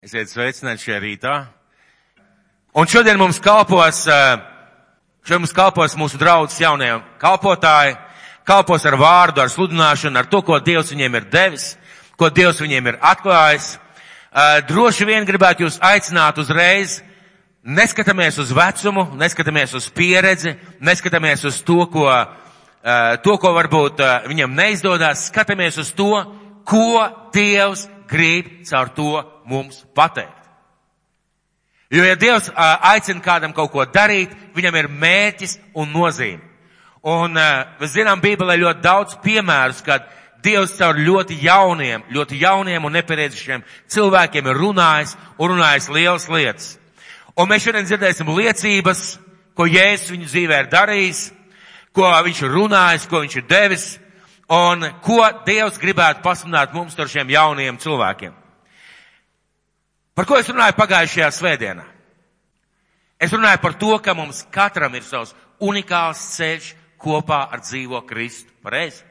Esiet sveicināti šajā rītā. Un šodien mums kalpos, eh, šodien mums kalpos mūsu draudzes jaunie kalpotāji, kalpos ar vārdu, ar sludināšanu, ar to, ko Dievs viņiem ir devis, ko Dievs viņiem ir atklājis. Eh, droši vien gribētu jūs aicināt uzreiz, neskatāmies uz vecumu, neskatāmies uz pieredzi, neskatāmies uz to, ko, eh, to, ko varbūt viņam neizdodas, skatāmies uz to, ko Dievs grib caur to mums pateikt. Jo, ja Dievs aicina kādam kaut ko darīt, viņam ir mērķis un nozīme. Un mēs zinām Bībelē ļoti daudz piemērus, kad Dievs caur ļoti jauniem, ļoti jauniem un nepieredzējušiem cilvēkiem ir runājis un runājis lielas lietas. Un mēs šodien dzirdēsim liecības, ko Jēzus viņu dzīvē ir darījis, ko viņš ir runājis, ko viņš ir devis, un ko Dievs gribētu pasludināt mums ar šiem jauniem cilvēkiem. Par ko es runāju pagājušajā svētdienā? Es runāju par to, ka mums katram ir savs unikāls ceļš kopā ar dzīvo Kristu. Pareizi?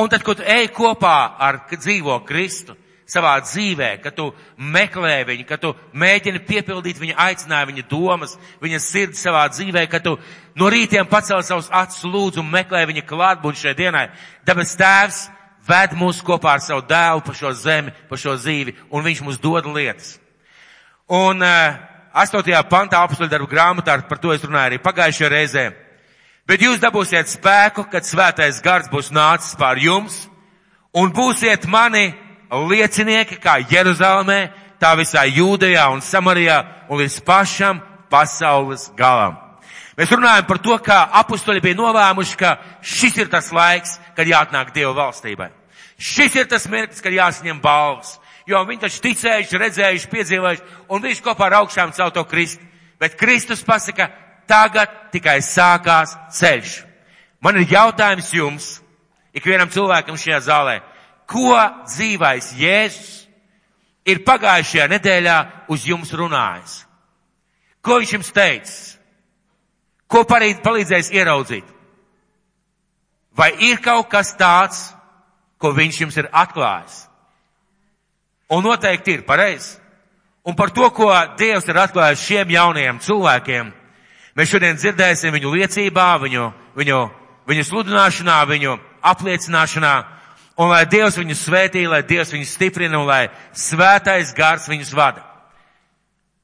Un tad, kad tu ej kopā ar dzīvo Kristu savā dzīvē, kad tu meklē viņu, kad tu mēģini piepildīt viņa aicinājumu, viņa domas, viņa sirdi savā dzīvē, kad tu no rītiem pacēl savus acis lūdzu un meklē viņa klātbūtni šai dienai, dabas tēvs ved mūs kopā ar savu dēlu pa šo zemi, pa šo dzīvi, un viņš mums dod lietas. Un uh, 8. pantā apstuļu darbu grāmatā, par to es runāju arī pagājušajā reizē. Bet jūs dabūsiet spēku, kad svētais gars būs nācis pār jums, un būsiet mani liecinieki kā Jeruzalemē, tā visā Jūdejā un Samarijā un līdz pašam pasaules galam. Mēs runājam par to, kā apustuļi bija nolēmuši, ka šis ir tas laiks, kad jāatnāk Dieva valstībai. Šis ir tas mirklis, kad jāsaņem balvas. Jo viņi taču ticējuši, redzējuši, piedzīvojuši, un viņš kopā ar augšām caur to Kristu. Bet Kristus pasaka, tagad tikai sākās ceļš. Man ir jautājums jums, ikvienam cilvēkam šajā zālē, ko dzīvais Jēzus ir pagājušajā nedēļā uz jums runājis? Ko viņš jums teica? Ko palīdzējis ieraudzīt? Vai ir kaut kas tāds, ko viņš jums ir atklājis? Un noteikti ir pareizi. Un par to, ko Dievs ir atklājis šiem jaunajiem cilvēkiem, mēs šodien dzirdēsim viņu liecībā, viņu, viņu, viņu sludināšanā, viņu apliecināšanā. Un lai Dievs viņus svētī, lai Dievs viņus stiprina un lai svētais gars viņus vada.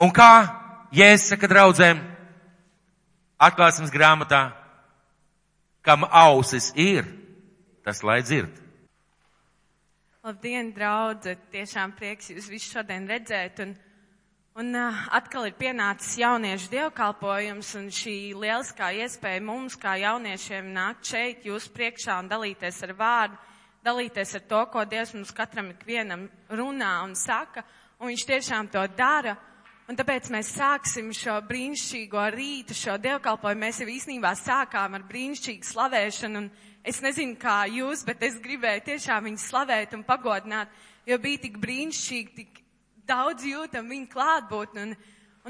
Un kā Jēzus saka draudzēm, atklāsmes grāmatā, kam ausis ir, tas lai dzird. Labdien, draudze! Tiešām prieks jūs visus šodien redzēt. Un, un atkal ir pienācis jauniešu dievkalpojums un šī lieliskā iespēja mums, kā jauniešiem, nākt šeit jūs priekšā un dalīties ar vārdu, dalīties ar to, ko Dievs mums katram ikvienam runā un saka. Un viņš tiešām to dara. Un tāpēc mēs sāksim šo brīnišķīgo rītu, šo dievkalpojumu. Mēs jau īstenībā sākām ar brīnišķīgu slavēšanu. Un es nezinu, kā jūs, bet es gribēju tiešām viņu slavēt un pagodināt, jo bija tik brīnišķīgi, tik daudz jūtam viņa klātbūtni. Un,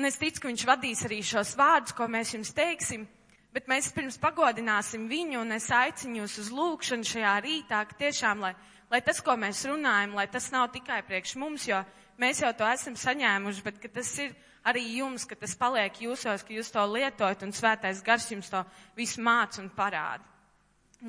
un es ticu, ka viņš vadīs arī šos vārdus, ko mēs jums teiksim. Bet mēs pirms pagodināsim viņu, un es aicinu jūs uz lūgšanu šajā rītā, ka tiešām, lai, lai tas, ko mēs runājam, lai tas nav tikai priekš mums, jo mēs jau to esam saņēmuši, bet ka tas ir arī jums, ka tas paliek jūsos, ka jūs to lietojat un svētais gars jums to visu māc un parāda.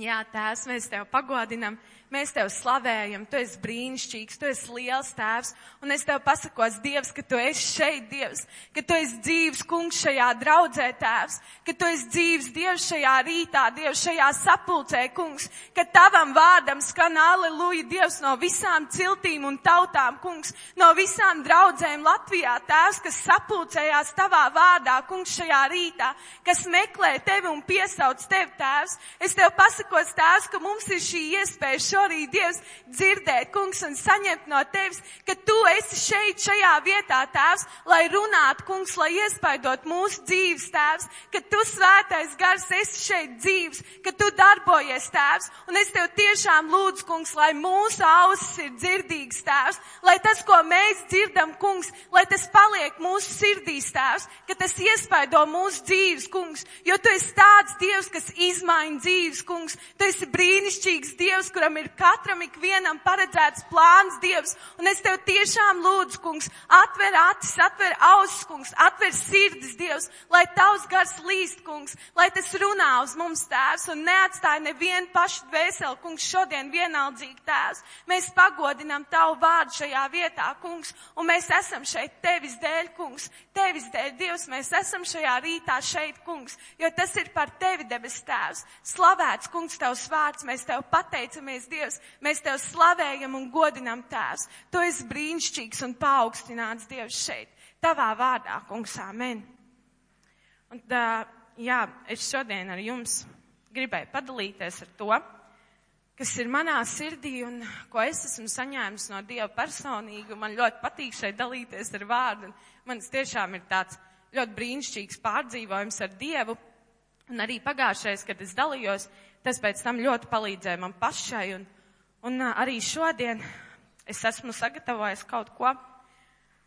Jā, tēvs, mēs tev pagodinam, Mēs tev slavējam, tu esi brīnišķīgs, tu esi liels tēvs, un es tev pasakos, Dievs, ka tu esi šeit, Dievs, ka tu esi dzīves kungs šajā draudzē, tēvs, ka tu esi dzīves Dievs šajā rītā, Dievs šajā sapulcē, kungs, ka tavam vārdam skan aleluja, Dievs, no visām ciltīm un tautām, kungs, no visām draudzēm Latvijā, tēvs, kas sapulcējās tavā vārdā, kungs, šajā rītā, kas meklē tevi un piesauc tevi, tēvs. Es tev pasakos, tēvs, ka mums ir šī iespēja šo šorīt, Dievs, dzirdēt, kungs, un saņemt no tevis, ka tu esi šeit, šajā vietā, tēvs, lai runātu, kungs, lai iespaidot mūsu dzīves, tēvs, ka tu svētais gars esi šeit dzīves, ka tu darbojies, tēvs, un es tev tiešām lūdzu, kungs, lai mūsu ausis ir dzirdīgs, tēvs, lai tas, ko mēs dzirdam, kungs, lai tas paliek mūsu sirdīs, tēvs, ka tas iespaido mūsu dzīves, kungs, jo tu esi tāds Dievs, kas izmaina dzīves, kungs, tu esi brīnišķīgs Dievs, kuram ir katram ikvienam paredzēts plāns, Dievs. Un es tev tiešām lūdzu, kungs, atver acis, atver ausis, kungs, atver sirdis, Dievs, lai tavs gars līst, kungs, lai tas runā uz mums tēvs un neatstāja nevienu pašu dvēseli, kungs, šodien vienaldzīgi tēvs. Mēs pagodinām tavu vārdu šajā vietā, kungs, un mēs esam šeit tevis dēļ, kungs, tevis dēļ, Dievs, mēs esam šajā rītā šeit, kungs, jo tas ir par tevi, debes tēvs. Slavēts, kungs, tavs vārds, mēs tev pateicamies, Dievs, mēs tev slavējam un godinam tēvs. Tu esi brīnišķīgs un paaugstināts, Dievs, šeit. Tavā vārdā, kungs, amen. Un, tā, jā, es šodien ar jums gribēju padalīties ar to, kas ir manā sirdī un ko es esmu saņēmis no Dieva personīgi. Man ļoti patīk šeit dalīties ar vārdu. Man tiešām ir tāds ļoti brīnišķīgs pārdzīvojums ar Dievu. Un arī pagājušais, kad es dalījos, tas pēc tam ļoti palīdzēja man pašai. Un, un arī šodien es esmu sagatavojis kaut ko,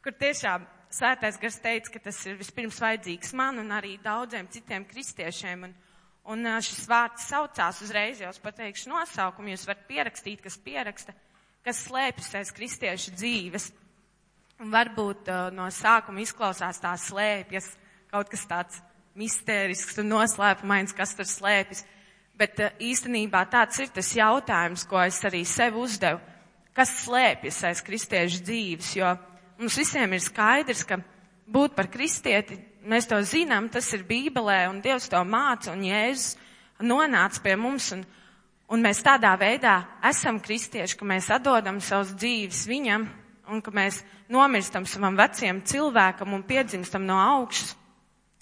kur tiešām sētais gars teica, ka tas ir vispirms vajadzīgs man un arī daudziem citiem kristiešiem. Un, un šis vārds saucās uzreiz, jau es pateikšu nosaukumu, jūs varat pierakstīt, kas pieraksta, kas slēpjas aiz kristiešu dzīves. Un varbūt uh, no sākuma izklausās tā slēpjas, kaut kas tāds mistērisks un noslēpumains, kas tur slēpjas. Bet uh, īstenībā tāds ir tas jautājums, ko es arī sev uzdevu. Kas slēpjas aiz kristiešu dzīves? Jo mums visiem ir skaidrs, ka būt par kristieti, mēs to zinām, tas ir Bībelē un Dievs to māca un Jēzus nonāca pie mums un, un mēs tādā veidā esam kristieši, ka mēs atdodam savus dzīves viņam un ka mēs nomirstam savam veciem cilvēkam un piedzimstam no augšas.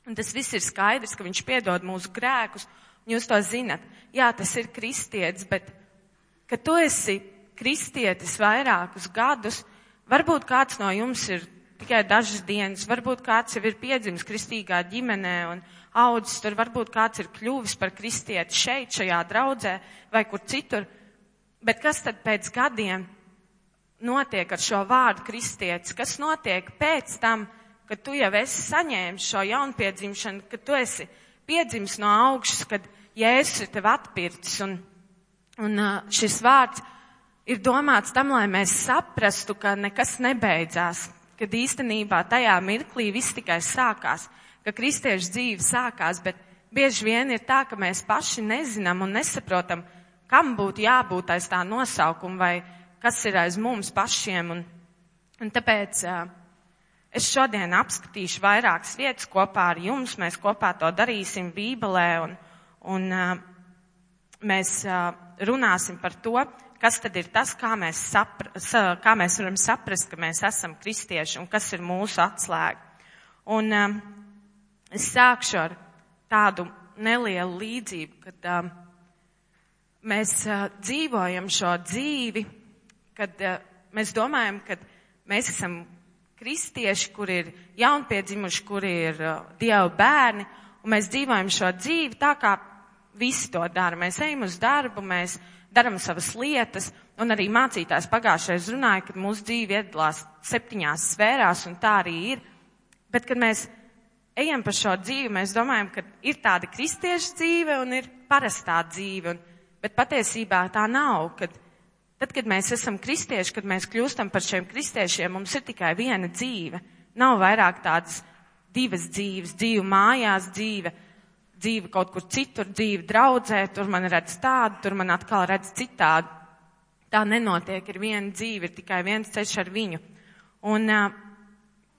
Un tas viss ir skaidrs, ka viņš piedod mūsu grēkus, jūs to zinat. Jā, tas ir kristietis, bet, ka tu esi kristietis vairākus gadus, varbūt kāds no jums ir tikai dažas dienas, varbūt kāds jau ir piedzimis kristīgā ģimenē un audzis tur, varbūt kāds ir kļuvis par kristieti šeit, šajā draudzē vai kur citur. Bet kas tad pēc gadiem notiek ar šo vārdu kristietis, kas notiek pēc tam, kad tu jau esi saņēmis šo jaunpiedzimšanu, kad tu esi piedzimis no augšas, kad Jēzus ir tev atpircis. Un, un šis vārds ir domāts tam, lai mēs saprastu, ka nekas nebeidzās, kad īstenībā tajā mirklī viss tikai sākās, ka kristiešu dzīve sākās, bet bieži vien ir tā, ka mēs paši nezinām un nesaprotam, kam būtu jābūt aiz tā nosaukuma vai kas ir aiz mums pašiem. Un, un tāpēc uh, es šodien apskatīšu vairākas vietas kopā ar jums. Mēs kopā to darīsim Bībelē un, un uh, mēs uh, runāsim par to, kas tad ir tas, kā mēs, sapra, kā mēs varam saprast, ka mēs esam kristieši un kas ir mūsu atslēga. Un um, es sākšu ar tādu nelielu līdzību, kad um, mēs uh, dzīvojam šo dzīvi kad uh, mēs domājam, ka mēs esam kristieši, kur ir jaunpiedzimuši, kur ir uh, Dieva bērni, un mēs dzīvojam šo dzīvi tā, kā visi to dara. Mēs ejam uz darbu, mēs darām savas lietas, un arī mācītājs pagājušais runāja, ka mūsu dzīve iedalās septiņās sfērās, un tā arī ir. Bet, kad mēs ejam pa šo dzīvi, mēs domājam, ka ir tāda kristieša dzīve un ir parastā dzīve, un, bet patiesībā tā nav, kad Tad, kad mēs esam kristieši, kad mēs kļūstam par šiem kristiešiem, mums ir tikai viena dzīve. Nav vairāk tādas divas dzīves, dzīve mājās, dzīve, dzīve kaut kur citur, dzīve draudzē, tur man redz tādu, tur man atkal redz citādu. Tā nenotiek, ir viena dzīve, ir tikai viens ceļš ar viņu. Un,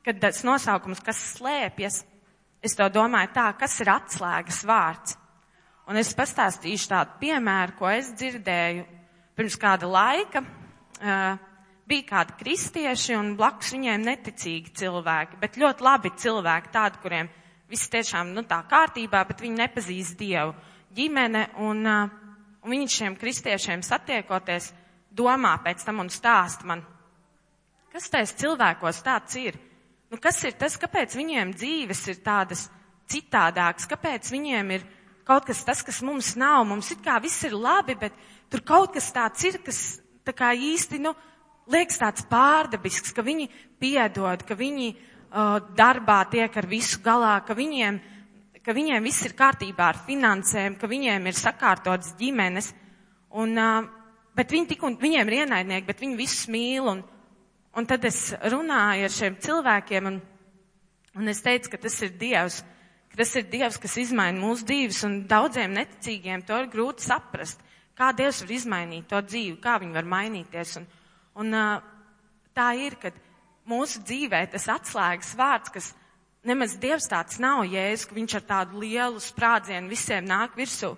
kad tas nosaukums, kas slēpjas, es to domāju tā, kas ir atslēgas vārds. Un es pastāstīšu tādu piemēru, ko es dzirdēju pirms kāda laika uh, bija kādi kristieši un blakus viņiem neticīgi cilvēki, bet ļoti labi cilvēki, tādi, kuriem viss tiešām nu, tā kārtībā, bet viņi nepazīst Dievu. Ģimene un, un viņi šiem kristiešiem satiekoties domā pēc tam un stāst man, kas tais cilvēkos tāds ir? Nu, kas ir tas, kāpēc viņiem dzīves ir tādas citādākas, kāpēc viņiem ir kaut kas tas, kas mums nav, mums it kā viss ir labi, bet tur kaut kas tāds ir, kas tā kā īsti, nu, liekas tāds pārdabisks, ka viņi piedod, ka viņi uh, darbā tiek ar visu galā, ka viņiem, ka viņiem viss ir kārtībā ar finansēm, ka viņiem ir sakārtotas ģimenes. Un uh, bet viņi tik un viņiem ir ienaidnieki, bet viņi visus mīl. Un, un tad es runāju ar šiem cilvēkiem, un, un es teicu, ka tas ir Dievs, ka tas ir Dievs, kas izmaina mūsu dzīves, un daudziem neticīgiem to ir grūti saprast, kā Dievs var izmainīt to dzīvi, kā viņi var mainīties. Un, un tā ir, kad mūsu dzīvē tas atslēgas vārds, kas nemaz Dievs tāds nav jēzus, ka viņš ar tādu lielu sprādzienu visiem nāk virsū,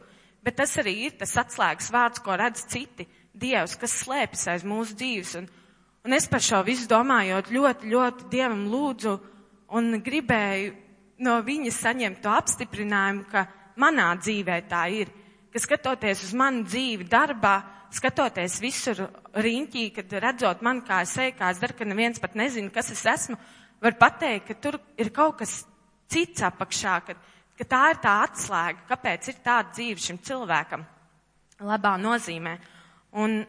bet tas arī ir tas atslēgas vārds, ko redz citi. Dievs, kas slēpjas aiz mūsu dzīves. Un, un es par šo visu domājot, ļoti, ļoti Dievam lūdzu un gribēju no viņa saņemt to apstiprinājumu, ka manā dzīvē tā ir. Ka skatoties uz manu dzīvi darbā, skatoties visur riņķī, kad redzot man, kā es eju, kā es daru, ka neviens pat nezina, kas es esmu, var pateikt, ka tur ir kaut kas cits apakšā, ka, ka tā ir tā atslēga, kāpēc ir tāda dzīve šim cilvēkam labā nozīmē. Un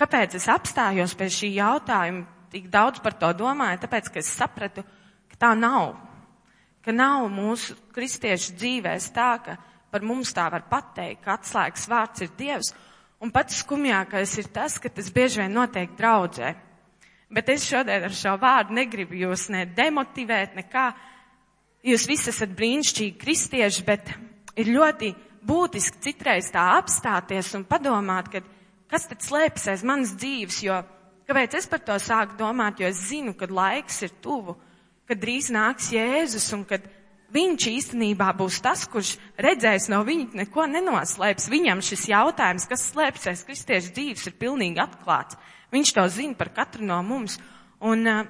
kāpēc es apstājos pie šī jautājuma, tik daudz par to domāju, tāpēc, ka es sapratu, ka tā nav. Ka nav mūsu kristiešu dzīvēs tā, ka par mums tā var pateikt, ka atslēgas vārds ir Dievs. Un pats skumjākais ir tas, ka tas bieži vien notiek draudzē. Bet es šodien ar šo vārdu negribu jūs ne demotivēt, nekā. Jūs visi esat brīnišķīgi kristieši, bet ir ļoti būtiski citreiz tā apstāties un padomāt, ka kas tad slēpjas aiz manas dzīves, jo kāpēc es par to sāku domāt, jo es zinu, kad laiks ir tuvu, kad drīz nāks Jēzus un kad viņš īstenībā būs tas, kurš redzēs no viņa neko nenoslēps. Viņam šis jautājums, kas slēpjas aiz kristiešu dzīves, ir pilnīgi atklāts. Viņš to zina par katru no mums. Un, uh,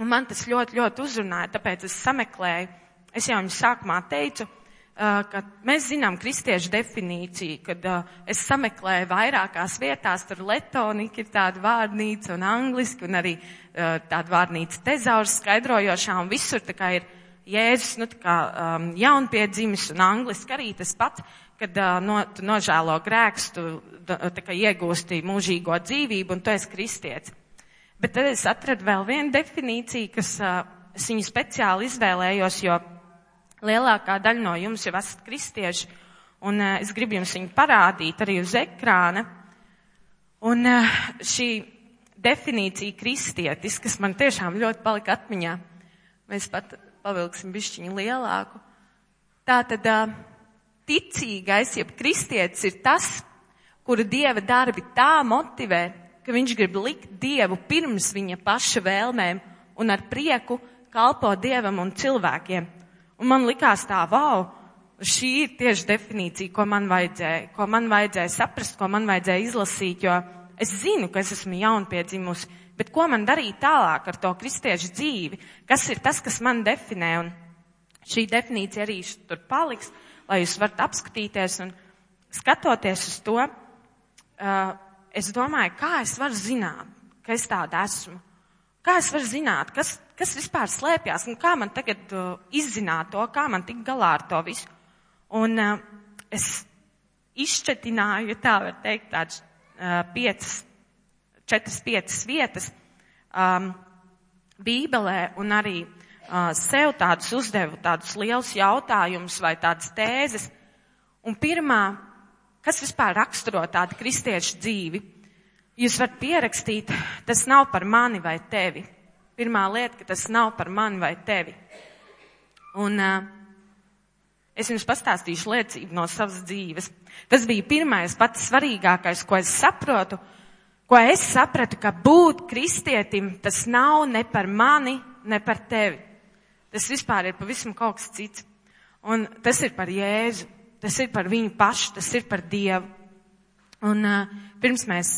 un man tas ļoti, ļoti uzrunāja, tāpēc es sameklēju, es jau jums sākumā teicu, Uh, ka mēs zinām kristiešu definīciju, kad uh, es sameklēju vairākās vietās, tur letonika ir tāda vārnīca un angliski, un arī tāda vārnīca tezaurs skaidrojošā, un visur tā kā ir Jēzus, nu kā um, jaunpiedzimis, un angliski arī tas pats, kad uh, no, tu nožēlo grēks, tu tā kā iegūsti mūžīgo dzīvību, un tu esi kristietis. Bet tad es atradu vēl vienu definīciju, kas uh, es viņu speciāli izvēlējos, jo Lielākā daļa no jums jau esat kristieši, un uh, es gribu jums viņu parādīt arī uz ekrāna. Un uh, šī definīcija kristietis, kas man tiešām ļoti palika atmiņā, mēs pat pavilksim bišķiņu lielāku. Tātad ticīgais, jeb kristietis ir tas, kuru dieva darbi tā motivē, ka viņš grib likt dievu pirms viņa paša vēlmēm un ar prieku kalpo dievam un cilvēkiem. Un man likās tā, wow, šī ir tieši definīcija, ko man vajadzēja, ko man vajadzēja saprast, ko man vajadzēja izlasīt, jo es zinu, ka es esmu jaunpiedzimusi, bet ko man darīt tālāk ar to kristiešu dzīvi? Kas ir tas, kas man definē? Un šī definīcija arī tur paliks, lai jūs varat apskatīties un skatoties uz to, uh, es domāju, kā es varu zināt, ka es tāda esmu. Kā es varu zināt, kas, kas vispār slēpjas un kā man tagad uh, izzināt to, kā man tikt galā ar to visu. Un uh, es izšķetināju, ja tā var teikt, tādas uh, piecas, četras, piecas vietas um, Bībelē un arī uh, sev tādus uzdevu, tādus lielus jautājumus vai tādas tēzes. Un pirmā, kas vispār raksturo tādu kristiešu dzīvi, jūs varat pierakstīt, tas nav par mani vai tevi. Pirmā lieta, ka tas nav par mani vai tevi. Un uh, es jums pastāstīšu liecību no savas dzīves. Tas bija pirmais, pats svarīgākais, ko es saprotu, ko es sapratu, ka būt kristietim tas nav ne par mani, ne par tevi. Tas vispār ir pavisam kaut kas cits. Un tas ir par Jēzu, tas ir par viņu pašu, tas ir par Dievu. Un uh, pirms mēs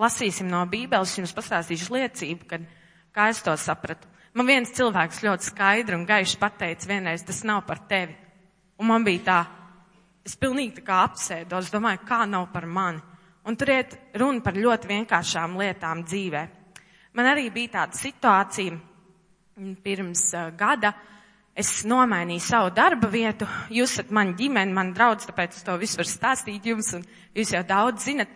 lasīsim no Bībeles, jums pastāstīšu liecību, kad Kā es to sapratu? Man viens cilvēks ļoti skaidri un gaiši pateica vienreiz, tas nav par tevi. Un man bija tā, es pilnīgi tā kā apsēdos, domāju, kā nav par mani. Un tur iet runa par ļoti vienkāršām lietām dzīvē. Man arī bija tāda situācija pirms uh, gada. Es nomainīju savu darba vietu. Jūs esat mani ģimeni, mani draudz, tāpēc es to visu varu stāstīt jums, un jūs jau daudz zinat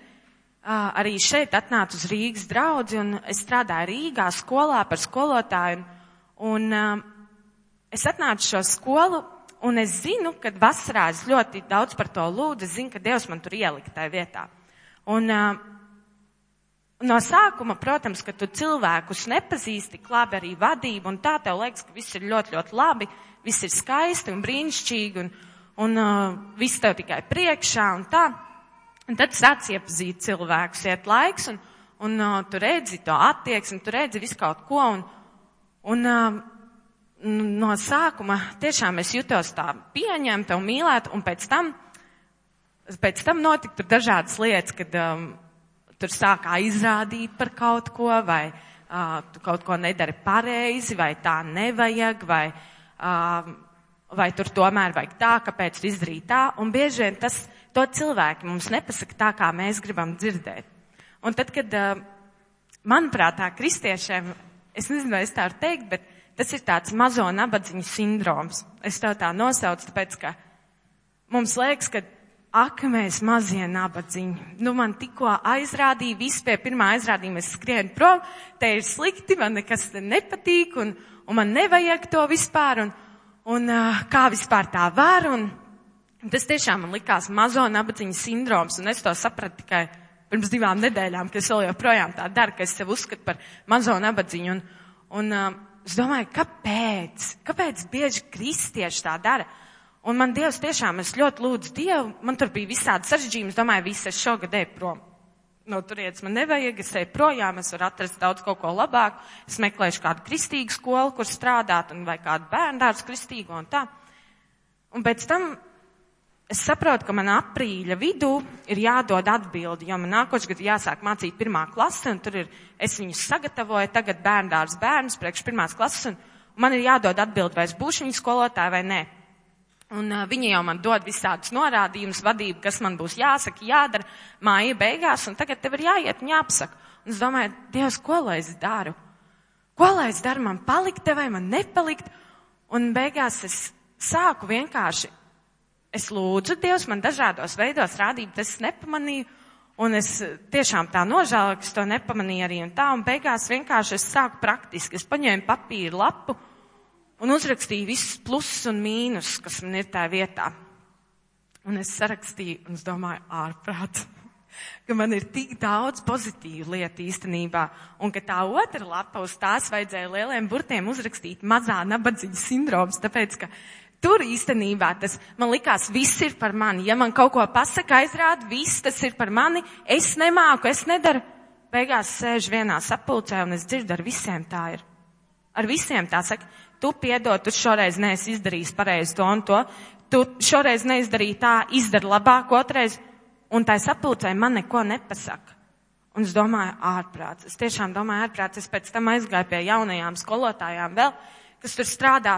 arī šeit atnācu uz Rīgas draudzi un es strādāju Rīgā skolā par skolotāju. Un, un es atnācu šo skolu un es zinu, ka vasarā es ļoti daudz par to lūdzu, es zinu, ka Dievs man tur ielika tajā vietā. Un no sākuma, protams, ka tu cilvēkus nepazīsti labi arī vadību, un tā tev liekas, ka viss ir ļoti, ļoti labi, viss ir skaisti un brīnišķīgi, un, un uh, viss tev tikai priekšā un tā. Un tad sāc iepazīt cilvēkus, iet laiks, un, un uh, tu redzi to attieksmi, tu redzi visu kaut ko, un, un uh, no sākuma tiešām es jutos tā pieņemta un mīlēta, un pēc tam, pēc tam notika tur dažādas lietas, kad um, tur sākā izrādīt par kaut ko, vai uh, tu kaut ko nedari pareizi, vai tā nevajag, vai, uh, vai tur tomēr vajag tā, kāpēc tu izdarīji tā, un bieži vien tas, to cilvēki mums nepasaka tā, kā mēs gribam dzirdēt. Un tad, kad, uh, manuprāt, tā kristiešiem, es nezinu, vai es tā varu teikt, bet tas ir tāds mazo nabadzīņu sindroms. Es to tā nosaucu, tāpēc, ka mums liekas, ka Ak, mēs mazie nabadzīņi. Nu, man tikko aizrādīja, viss pie pirmā aizrādījuma es skrienu prom, te ir slikti, man nekas te nepatīk, un, un man nevajag to vispār, un, un uh, kā vispār tā var, un, tas tiešām man likās mazo nabadzīņu sindroms, un es to sapratu tikai pirms divām nedēļām, ka es vēl joprojām tā daru, ka es sev uzskatu par mazo nabadzīņu, un, un uh, es domāju, kāpēc? Kāpēc bieži kristieši tā dara? Un man Dievs tiešām, es ļoti lūdzu Dievu, man tur bija visādi sarežģījumi, es domāju, viss es šogad eju prom. No turienes man nevajag, es eju projām, es varu atrast daudz kaut ko labāku, es meklēšu kādu kristīgu skolu, kur strādāt, un vai kādu bērndārs kristīgo un tā. Un pēc tam es saprotu, ka man aprīļa vidū ir jādod atbildi, jo man nākošais gads jāsāk mācīt pirmā klase, un tur ir, es viņus sagatavoju, tagad bērndārs bērnus priekš pirmās klases, un man ir jādod atbildi, vai es būšu viņu skolotāja vai nē. Un uh, viņi jau man dod visādus norādījumus, vadību, kas man būs jāsaka, jādara māja beigās, un tagad tev ir jāiet un jāpasaka. Un es domāju, Dievs, ko lai es daru? Ko lai es daru, man palikt te vai man nepalikt? Un beigās es sāku vienkārši, es lūdzu Dievs, man dažādos veidos rādību, tas nepamanīju, un es tiešām tā nožēloju, ka es to nepamanīju arī un tā, un beigās vienkārši es sāku praktiski, es paņēmu papīru lapu, un uzrakstīju visus plusus un mīnus, kas man ir tā vietā. Un es sarakstīju, un es domāju, ārprāt, ka man ir tik daudz pozitīvu lietu īstenībā, un ka tā otra lapa uz tās vajadzēja lieliem burtiem uzrakstīt mazā nabadzīņa sindroms, tāpēc, ka tur īstenībā tas man likās, viss ir par mani. Ja man kaut ko pasaka, aizrāda, viss tas ir par mani, es nemāku, es nedaru. Beigās sēž vienā sapulcē un es dzirdu, ar visiem tā ir. Ar visiem tā saka, tu piedod, tu šoreiz neesi izdarījis pareizi to un to, tu šoreiz neizdarīji tā, izdari labāk otrais, un tā sapulcē man neko nepasaka. Un es domāju, ārprāts. Es tiešām domāju, ārprāts. Es pēc tam aizgāju pie jaunajām skolotājām vēl, kas tur strādā.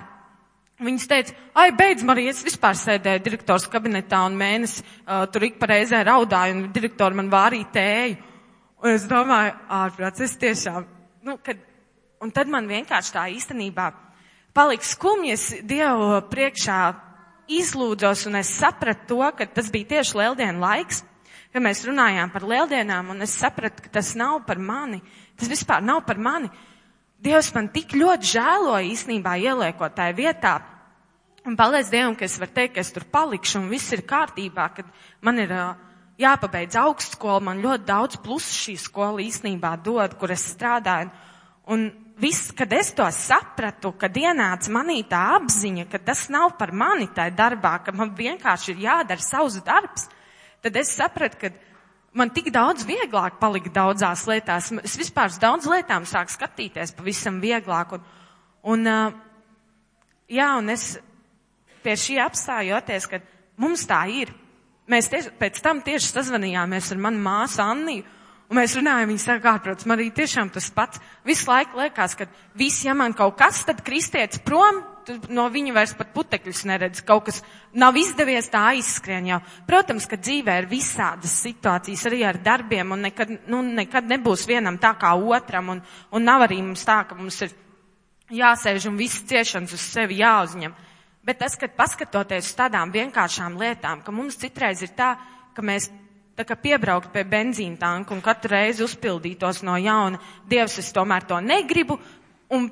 Viņas teica, ai, beidz, Marija, es vispār sēdēju direktors kabinetā un mēnesi uh, tur ik pareizē raudāju un direktori man vārīja tēju. Un es domāju, ārprāts, es tiešām, nu, kad, un tad man vienkārši tā īstenībā palika skumji, es Dievu priekšā izlūdzos un es sapratu to, ka tas bija tieši lieldienu laiks, kad mēs runājām par lieldienām un es sapratu, ka tas nav par mani. Tas vispār nav par mani. Dievs man tik ļoti žēloja īstenībā ieliekot tajā vietā. Un paldies Dievam, ka es varu teikt, ka es tur palikšu un viss ir kārtībā, kad man ir uh, jāpabeidz augstskola, man ļoti daudz plusu šī skola īstenībā dod, kur es strādāju. Un viss, kad es to sapratu, kad ienāca manī tā apziņa, ka tas nav par mani tajā darbā, ka man vienkārši ir jādara savs darbs, tad es sapratu, ka man tik daudz vieglāk palika daudzās lietās. Es vispār uz daudz lietām sāku skatīties pavisam vieglāk. Un, un, jā, un es pie šī apstājoties, ka mums tā ir. Mēs tieši, pēc tam tieši sazvanījāmies ar manu māsu Anniju Un mēs runājam, viņi saka, ārprāts, man arī tiešām tas pats. Visu laiku liekas, ka viss, ja man kaut kas, tad kristietis prom, no viņa vairs pat putekļus neredz, kaut kas nav izdevies, tā aizskrien jau. Protams, ka dzīvē ir visādas situācijas arī ar darbiem, un nekad, nu, nekad nebūs vienam tā kā otram, un, un nav arī mums tā, ka mums ir jāsēž un viss ciešanas uz sevi jāuzņem. Bet tas, kad paskatoties uz tādām vienkāršām lietām, ka mums citreiz ir tā, ka mēs tā kā piebraukt pie benzīna tanka un katru reizi uzpildītos no jauna. Dievs, es tomēr to negribu. Un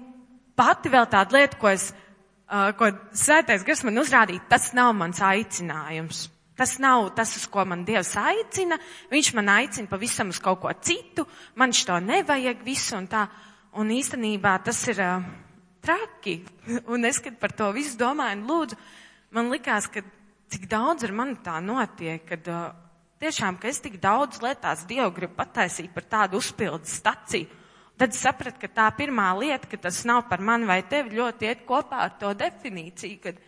pati vēl tāda lieta, ko es, uh, ko svētais gars man uzrādīja, tas nav mans aicinājums. Tas nav tas, uz ko man Dievs aicina. Viņš man aicina pavisam uz kaut ko citu. Man šo nevajag visu un tā. Un īstenībā tas ir uh, traki. Un es, kad par to visu domāju, lūdzu, man likās, ka cik daudz ar mani tā notiek, kad uh, tiešām, ka es tik daudz lietās Dievu gribu pataisīt par tādu uzpildes staciju. Tad sapratu, ka tā pirmā lieta, ka tas nav par mani vai tevi, ļoti iet kopā ar to definīciju, kad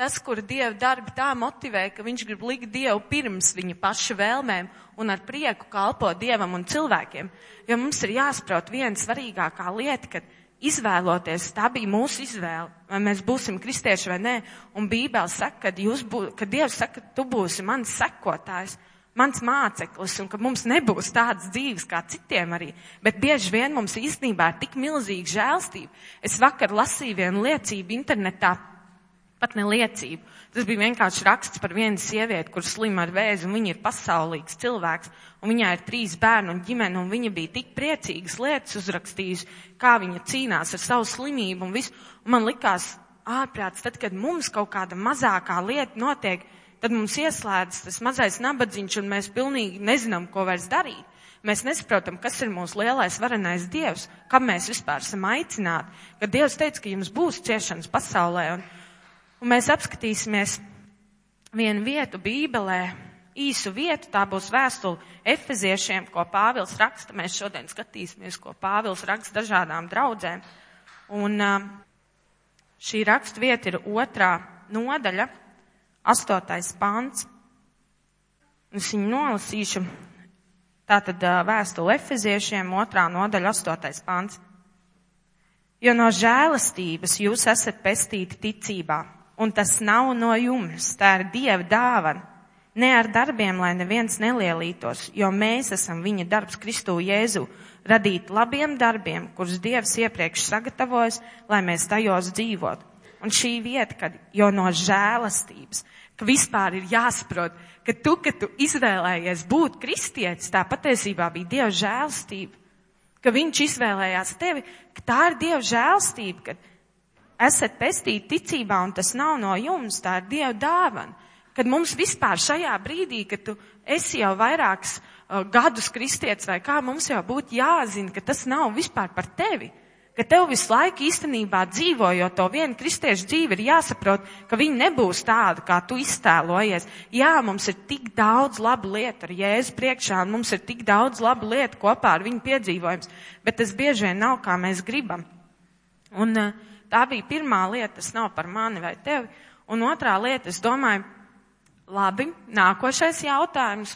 Tas, kur Dieva darbi tā motivē, ka viņš grib likt Dievu pirms viņa paša vēlmēm un ar prieku kalpo Dievam un cilvēkiem. Jo mums ir jāsaprot viena svarīgākā lieta, ka izvēloties, tā bija mūsu izvēle, vai mēs būsim kristieši vai nē, un Bībele saka, ka, bū, ka Dievs saka, ka tu būsi mans sekotājs, mans māceklis, un ka mums nebūs tādas dzīves kā citiem arī. Bet bieži vien mums īstenībā ir tik milzīga žēlstība. Es vakar lasīju vienu liecību internetā pat ne liecību. Tas bija vienkārši raksts par vienu sievieti, kur slima ar vēzi, un viņa ir pasaulīgs cilvēks, un viņai ir trīs bērni un ģimene, un viņa bija tik priecīgas lietas uzrakstījusi, kā viņa cīnās ar savu slimību un visu. Un man likās ārprāts, tad, kad mums kaut kāda mazākā lieta notiek, tad mums ieslēdz tas mazais nabadzīņš, un mēs pilnīgi nezinām, ko vairs darīt. Mēs nesaprotam, kas ir mūsu lielais varenais Dievs, kam mēs vispār esam aicināti. Kad Dievs teica, ka jums būs ciešanas pasaulē, un, Un mēs apskatīsimies vienu vietu Bībelē, īsu vietu, tā būs vēstule Efeziešiem, ko Pāvils raksta. Mēs šodien skatīsimies, ko Pāvils raksta dažādām draudzēm. Un šī rakstu vieta ir otrā nodaļa, astotais pants. Es viņu nolasīšu. Tātad vēstule Efeziešiem, otrā nodaļa, astotais pants. Jo no žēlastības jūs esat pestīti ticībā un tas nav no jums, tā ir Dieva dāvana. Ne ar darbiem, lai neviens nelielītos, jo mēs esam viņa darbs Kristū Jēzu, radīt labiem darbiem, kurus Dievs iepriekš sagatavojas, lai mēs tajos dzīvot. Un šī vieta, kad jo no žēlastības, ka vispār ir jāsaprot, ka tu, ka tu izvēlējies būt kristietis, tā patiesībā bija Dieva žēlastība. Ka viņš izvēlējās tevi, ka tā ir Dieva žēlastība, ka esat pestīti ticībā un tas nav no jums, tā ir Dieva dāvana. Kad mums vispār šajā brīdī, kad tu esi jau vairākus uh, gadus kristietis vai kā, mums jau būtu jāzina, ka tas nav vispār par tevi. Ka tev visu laiku īstenībā dzīvojot to vienu kristiešu dzīvi ir jāsaprot, ka viņi nebūs tādi, kā tu iztēlojies. Jā, mums ir tik daudz labu lietu ar Jēzu priekšā, un mums ir tik daudz labu lietu kopā ar viņu piedzīvojums, bet tas bieži vien nav, kā mēs gribam. Un uh, Tā bija pirmā lieta, tas nav par mani vai tevi. Un otrā lieta, es domāju, labi, nākošais jautājums.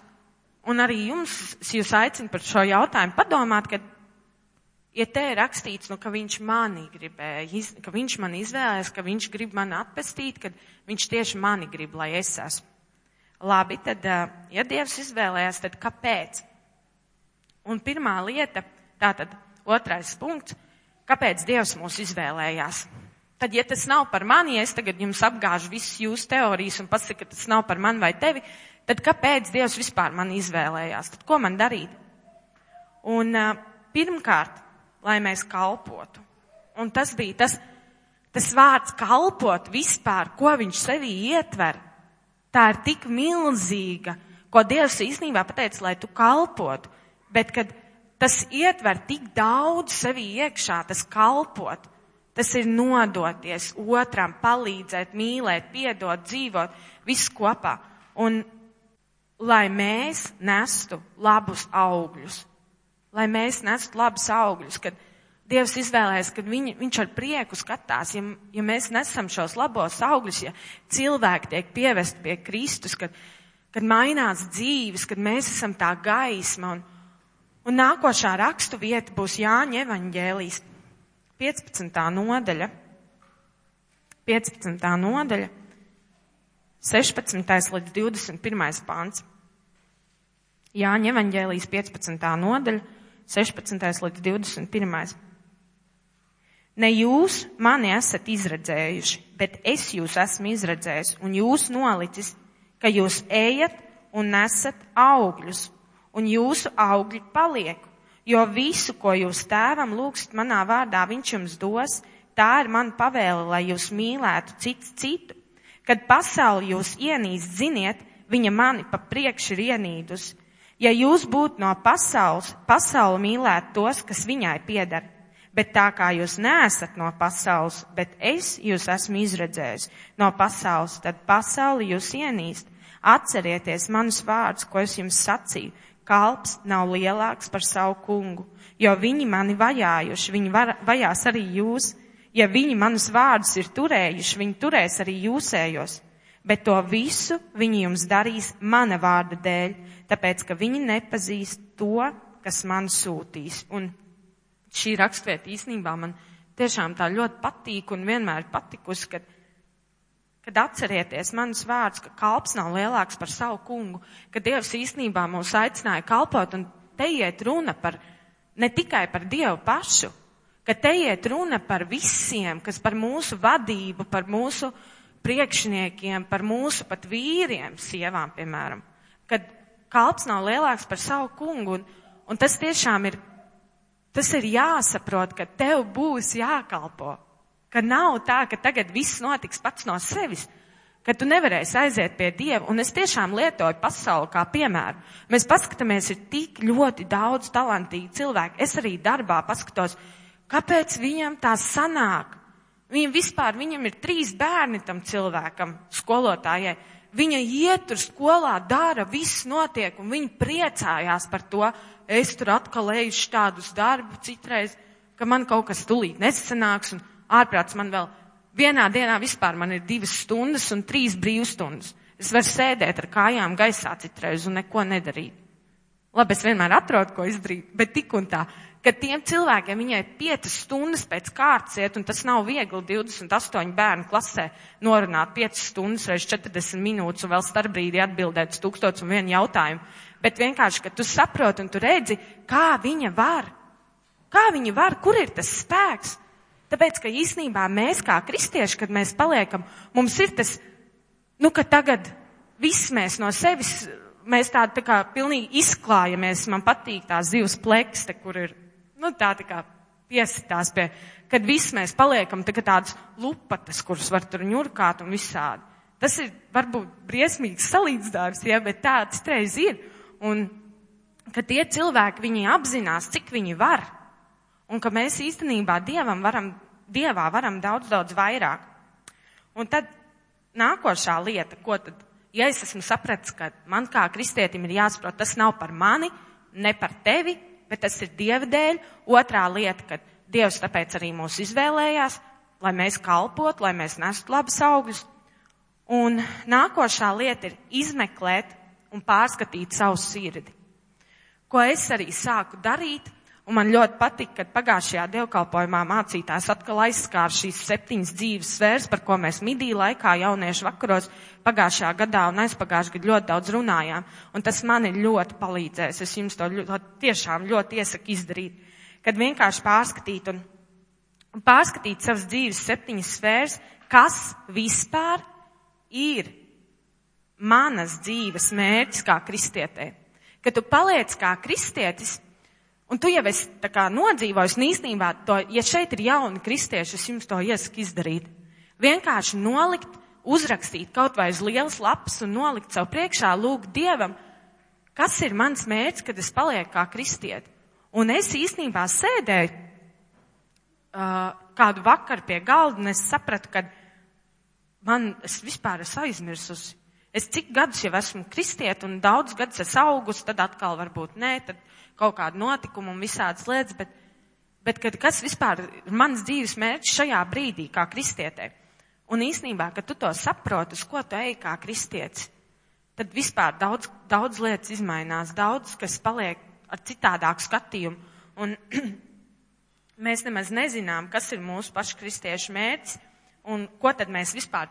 Un arī jums, jūs aicinu par šo jautājumu padomāt, ka, ja te ir rakstīts, nu, ka viņš mani gribēja, ka viņš man izvēlēs, ka viņš grib mani atpestīt, ka viņš tieši mani grib, lai es esmu. Labi, tad, ja Dievs izvēlējās, tad kāpēc? Un pirmā lieta, tātad otrais punkts, Kāpēc Dievs mūs izvēlējās? Tad, ja tas nav par mani, ja es tagad jums apgāžu visas jūsu teorijas un pasaku, ka tas nav par mani vai tevi, tad kāpēc Dievs vispār mani izvēlējās? Tad ko man darīt? Un uh, pirmkārt, lai mēs kalpotu. Un tas bija tas, tas vārds kalpot vispār, ko viņš sevī ietver. Tā ir tik milzīga, ko Dievs īstenībā pateica, lai tu kalpotu. Bet, kad tas ietver tik daudz sevī iekšā, tas kalpot. Tas ir nodoties otram, palīdzēt, mīlēt, piedot, dzīvot, viss kopā. Un lai mēs nestu labus augļus, lai mēs nestu labus augļus, kad Dievs izvēlēs, kad viņ, viņš ar prieku skatās, ja, ja mēs nesam šos labos augļus, ja cilvēki tiek pievest pie Kristus, kad, kad mainās dzīves, kad mēs esam tā gaisma un, Un nākošā rakstu vieta būs Jāņa evaņģēlijas 15. nodaļa. 15. nodaļa, 16. līdz 21. pāns. Jāņa evaņģēlijas 15. nodaļa, 16. līdz 21. Ne jūs mani esat izredzējuši, bet es jūs esmu izredzējis un jūs nolicis, ka jūs ejat un nesat augļus un jūsu augļi paliek. Jo visu, ko jūs tēvam lūgst manā vārdā, viņš jums dos, tā ir man pavēle, lai jūs mīlētu cits citu. Kad pasauli jūs ienīst, ziniet, viņa mani pa priekš ir ienīdus. Ja jūs būtu no pasaules, pasauli mīlēt tos, kas viņai piedara, bet tā kā jūs neesat no pasaules, bet es jūs esmu izredzējis no pasaules, tad pasauli jūs ienīst. Atcerieties manus vārdus, ko es jums sacīju. Kalps nav lielāks par savu kungu, jo viņi mani vajājuši, viņi var, vajās arī jūs. Ja viņi manus vārdus ir turējuši, viņi turēs arī jūsējos bet to visu viņi jums darīs mana vārda dēļ, tāpēc, ka viņi nepazīst to, kas man sūtīs. Un šī rakstvieta īstenībā man tiešām tā ļoti patīk un vienmēr patikusi, kad, kad atcerieties manus vārdus, ka kalps nav lielāks par savu kungu, ka Dievs īstenībā mūs aicināja kalpot un te iet runa par ne tikai par Dievu pašu, ka te iet runa par visiem, kas par mūsu vadību, par mūsu priekšniekiem, par mūsu pat vīriem, sievām, piemēram, kad kalps nav lielāks par savu kungu, un, un tas tiešām ir, tas ir jāsaprot, ka tev būs jākalpo, ka nav tā, ka tagad viss notiks pats no sevis, ka tu nevarēsi aiziet pie Dieva, un es tiešām lietoju pasauli kā piemēru. Mēs paskatāmies, ir tik ļoti daudz talantīgi cilvēki. Es arī darbā paskatos, kāpēc viņam tā sanāk, Viņam vispār, viņam ir trīs bērni tam cilvēkam, skolotājai. Viņa iet tur skolā, dara, viss notiek, un viņa priecājās par to. Es tur atkal eju tādus darbus citreiz, ka man kaut kas tulīt nesanāks, un ārprāts man vēl vienā dienā vispār man ir divas stundas un trīs brīvstundas. Es varu sēdēt ar kājām gaisā citreiz un neko nedarīt. Labi, es vienmēr atrodu, ko izdarīt, bet tik un tā ka tiem cilvēkiem viņai piecas stundas pēc kārtas iet, un tas nav viegli 28 bērnu klasē norunāt piecas stundas reiz 40 minūtes un vēl starpbrīdī atbildēt uz tūkstots un vienu jautājumu. Bet vienkārši, ka tu saproti un tu redzi, kā viņa var. Kā viņa var, kur ir tas spēks? Tāpēc, ka īsnībā mēs kā kristieši, kad mēs paliekam, mums ir tas, nu, ka tagad viss mēs no sevis, mēs tādi tā kā pilnīgi izklājamies, man patīk tās zivs plekste, kur ir nu, tā, tā kā piesitās pie, kad viss mēs paliekam tā tādas lupatas, kuras var tur ņurkāt un visādi. Tas ir varbūt briesmīgs salīdzinājums, ja, bet tā citreiz ir. Un, ka tie cilvēki, viņi apzinās, cik viņi var. Un ka mēs īstenībā Dievam varam, Dievā varam daudz, daudz vairāk. Un tad nākošā lieta, ko tad, ja es esmu sapratis, ka man kā kristietim ir jāsaprot, tas nav par mani, ne par tevi, bet tas ir Dieva dēļ. Otrā lieta, ka Dievs tāpēc arī mūs izvēlējās, lai mēs kalpot, lai mēs nestu labus augļus. Un nākošā lieta ir izmeklēt un pārskatīt savu sirdi. Ko es arī sāku darīt, Un man ļoti patika, kad pagājušajā dievkalpojumā mācītājs atkal aizskāra šīs septiņas dzīves sfēras, par ko mēs midī laikā jauniešu vakaros pagājušajā gadā un aizpagājušajā gadā ļoti daudz runājām. Un tas man ir ļoti palīdzējis. Es jums to ļoti, tiešām ļoti iesaku izdarīt. Kad vienkārši pārskatīt un, un pārskatīt savas dzīves septiņas sfēras, kas vispār ir manas dzīves mērķis kā kristietē. Kad tu paliec kā kristietis, Un tu jau esi tā kā nodzīvojis, un īstenībā, to, ja šeit ir jauni kristieši, es jums to iesaku izdarīt. Vienkārši nolikt, uzrakstīt kaut vai uz lielas lapas un nolikt savu priekšā, lūgt Dievam, kas ir mans mērķis, kad es palieku kā kristieti. Un es īstenībā sēdēju uh, kādu vakaru pie galda, un es sapratu, ka man, es vispār esmu aizmirsusi. Es cik gadus jau esmu kristieti, un daudz gadus esmu augus, tad atkal varbūt nē, tad kaut kādu notikumu un visādas lietas, bet, bet kad, kas vispār ir mans dzīves mērķis šajā brīdī, kā kristietē. Un īsnībā, kad tu to saproti, uz ko tu ej kā kristietis, tad vispār daudz, daudz lietas izmainās, daudz, kas paliek ar citādāku skatījumu. Un mēs nemaz nezinām, kas ir mūsu pašu kristiešu mērķis un ko tad mēs vispār,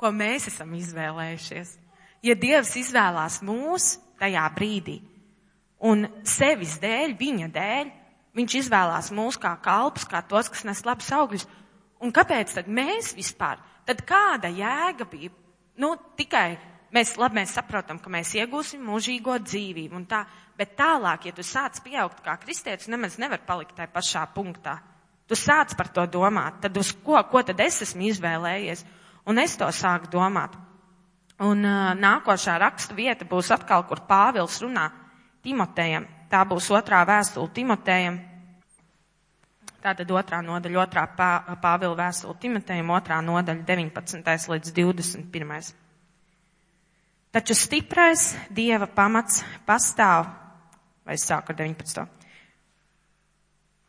ko mēs esam izvēlējušies. Ja Dievs izvēlās mūs tajā brīdī, Un sevis dēļ, viņa dēļ, viņš izvēlās mūs kā kalpus, kā tos, kas nes labus augļus. Un kāpēc tad mēs vispār? Tad kāda jēga bija? Nu, tikai mēs, labi, mēs saprotam, ka mēs iegūsim mūžīgo dzīvību un tā, bet tālāk, ja tu sāc pieaugt kā kristietis, nemaz nevar palikt tajā pašā punktā. Tu sāc par to domāt, tad uz ko, ko tad es esmu izvēlējies? Un es to sāku domāt. Un uh, nākošā rakstu vieta būs atkal, kur Pāvils runā Timotejam. Tā būs otrā vēstule Timotejam. Tātad otrā nodaļa, otrā pā, Pāvila vēstule Timotejam, otrā nodaļa 19. līdz 21. Taču stiprais Dieva pamats pastāv, vai es sāku ar 19.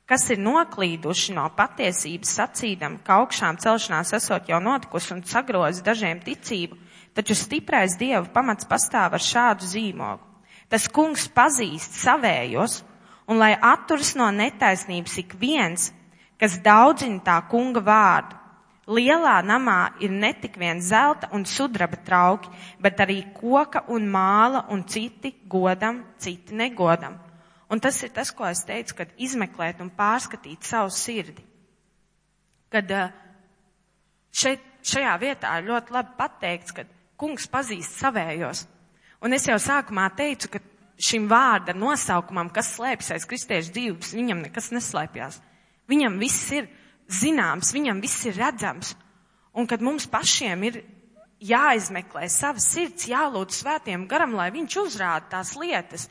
Kas ir noklīduši no patiesības sacīdam, ka augšām celšanās esot jau notikusi un sagrozi dažiem ticību, taču stiprais Dieva pamats pastāv ar šādu zīmogu. Tas kungs pazīst savējos, un lai atturas no netaisnības ik viens, kas daudzina tā kunga vārdu. Lielā namā ir ne tik vien zelta un sudraba trauki, bet arī koka un māla un citi godam, citi negodam. Un tas ir tas, ko es teicu, kad izmeklēt un pārskatīt savu sirdi. Kad šeit, šajā vietā ir ļoti labi pateikts, ka kungs pazīst savējos. Un es jau sākumā teicu, ka šim vārda nosaukumam, kas slēpjas aiz kristiešu dzīves, viņam nekas neslēpjas. Viņam viss ir zināms, viņam viss ir redzams. Un kad mums pašiem ir jāizmeklē savas sirds, jālūdz svētiem garam, lai viņš uzrāda tās lietas,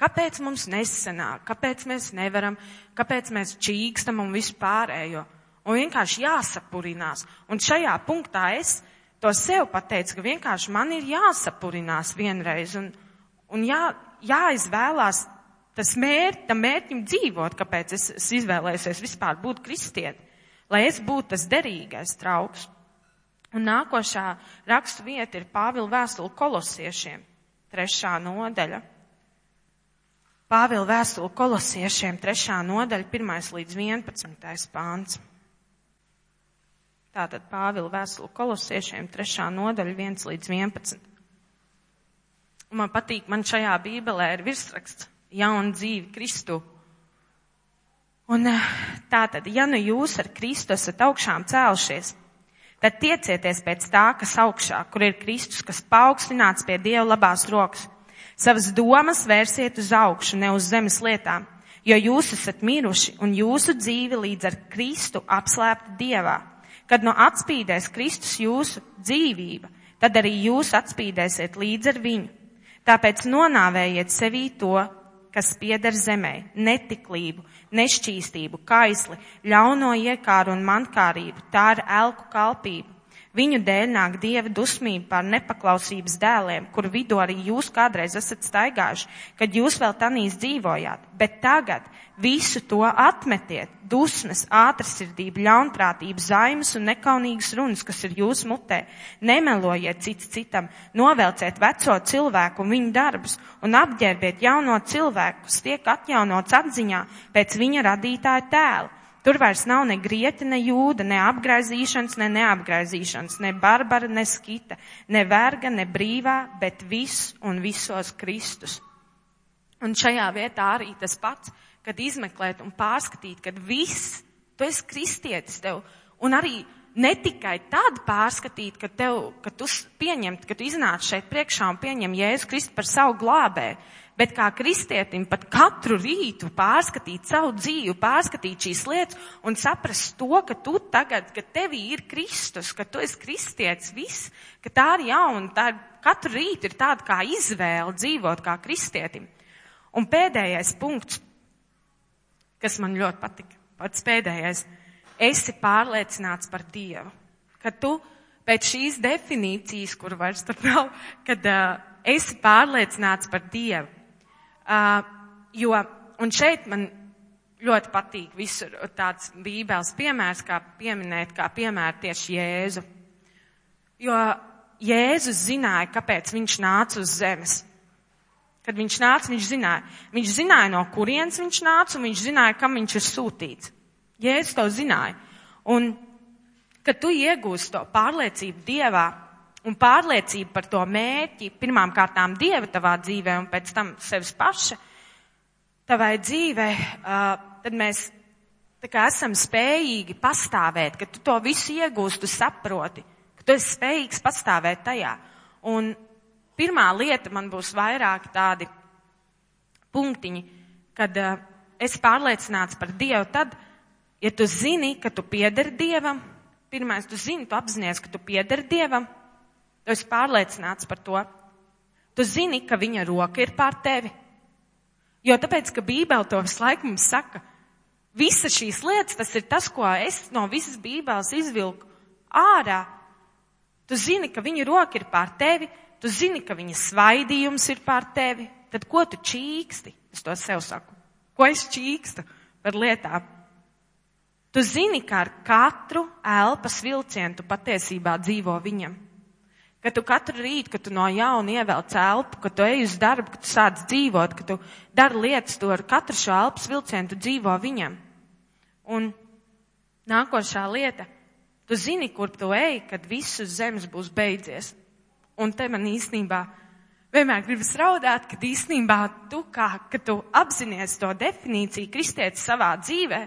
kāpēc mums nesanāk, kāpēc mēs nevaram, kāpēc mēs čīkstam un vispārējo. Un vienkārši jāsapurinās. Un šajā punktā es to sev pateicu, ka vienkārši man ir jāsapurinās vienreiz un, un jā, jāizvēlās tas mērķi, tam mērķim dzīvot, kāpēc es, es izvēlēsies vispār būt kristieti, lai es būtu tas derīgais trauks. Un nākošā rakstu vieta ir Pāvila vēstule kolosiešiem, trešā nodaļa. Pāvila vēstule kolosiešiem, trešā nodaļa, pirmais līdz vienpadsmitais pāns. Tātad Pāvila vēstule kolosiešiem, trešā nodaļa, viens līdz vienpadsmit. Un man patīk, man šajā bībelē ir virsraksts jauna dzīve Kristu. Un eh, tātad, ja nu jūs ar Kristu esat augšām cēlušies, tad tiecieties pēc tā, kas augšā, kur ir Kristus, kas paaugstināts pie Dieva labās rokas. Savas domas vērsiet uz augšu, ne uz zemes lietām, jo jūs esat miruši un jūsu dzīve līdz ar Kristu apslēpta Dievā. Kad no atspīdēs Kristus jūsu dzīvība, tad arī jūs atspīdēsiet līdz ar viņu. Tāpēc nonāvējiet sevī to, kas pieder zemē, netiklību, nešķīstību, kaisli, ļauno iekāru un mankārību, tā ir elku kalpību. Viņu dēļ nāk dieva dusmība pār nepaklausības dēliem, kuru vidū arī jūs kādreiz esat staigājuši, kad jūs vēl tanīs dzīvojāt. Bet tagad visu to atmetiet - dusmas, ātrsirdību, ļaunprātību, zaimas un nekaunīgas runas, kas ir jūsu mutē. Nemelojiet cits citam, novelciet veco cilvēku un viņu darbus un apģērbiet jauno cilvēku, kas tiek atjaunots atziņā pēc viņa radītāja tēla Tur vairs nav ne grieķa, ne jūda, ne apgraizīšanas, ne neapgraizīšanas, ne barbara, ne skita, ne verga, ne brīvā, bet viss un visos Kristus. Un šajā vietā arī tas pats, kad izmeklēt un pārskatīt, kad viss, tu esi kristietis tev, un arī ne tikai tad pārskatīt, ka tev, ka tu pieņemt, ka tu iznāc šeit priekšā un pieņem Jēzu Kristu par savu glābēju, Bet kā kristietim pat katru rītu pārskatīt savu dzīvi, pārskatīt šīs lietas un saprast to, ka tu tagad, ka tevī ir Kristus, ka tu esi kristietis, viss, ka tā ir jauna, tā ir, katru rītu ir tāda kā izvēle dzīvot kā kristietim. Un pēdējais punkts, kas man ļoti patika, pats pēdējais, esi pārliecināts par Dievu, ka tu pēc šīs definīcijas, kur vairs tur nav, kad uh, esi pārliecināts par Dievu. Uh, jo, un šeit man ļoti patīk visur tāds bībeles piemērs, kā pieminēt, kā piemēra tieši Jēzu. Jo Jēzus zināja, kāpēc viņš nāca uz zemes. Kad viņš nāca, viņš zināja. Viņš zināja, no kurienes viņš nāca, un viņš zināja, kam viņš ir sūtīts. Jēzus to zināja. Un, kad tu iegūsi to pārliecību Dievā, un pārliecība par to mērķi, pirmām kārtām Dieva tavā dzīvē un pēc tam sevis paša, tavai dzīvē, tad mēs kā esam spējīgi pastāvēt, ka tu to visu iegūst, tu saproti, ka tu esi spējīgs pastāvēt tajā. Un pirmā lieta man būs vairāk tādi punktiņi, kad uh, esi pārliecināts par Dievu, tad, ja tu zini, ka tu piederi Dievam, pirmais, tu zini, tu apzinies, ka tu piederi Dievam, Tu esi pārliecināts par to. Tu zini, ka viņa roka ir pār tevi. Jo tāpēc, ka Bībele to visu laiku mums saka, visas šīs lietas, tas ir tas, ko es no visas Bībeles izvilku ārā. Tu zini, ka viņa roka ir pār tevi, tu zini, ka viņa svaidījums ir pār tevi, tad ko tu čīksti? Es to sev saku. Ko es čīkstu par lietām? Tu zini, ka ar katru elpas vilcienu tu patiesībā dzīvo viņam. Ka tu katru rītu, kad tu no jauna ievelc elpu, kad tu ej uz darbu, kad tu sāc dzīvot, kad tu dari lietas, tu ar katru šo elpas vilcienu tu dzīvo viņam. Un nākošā lieta, tu zini, kur tu ej, kad viss uz zemes būs beidzies. Un te man īstenībā vienmēr gribas raudāt, kad īstenībā tu kā, kad tu apzinies to definīciju kristietis savā dzīvē,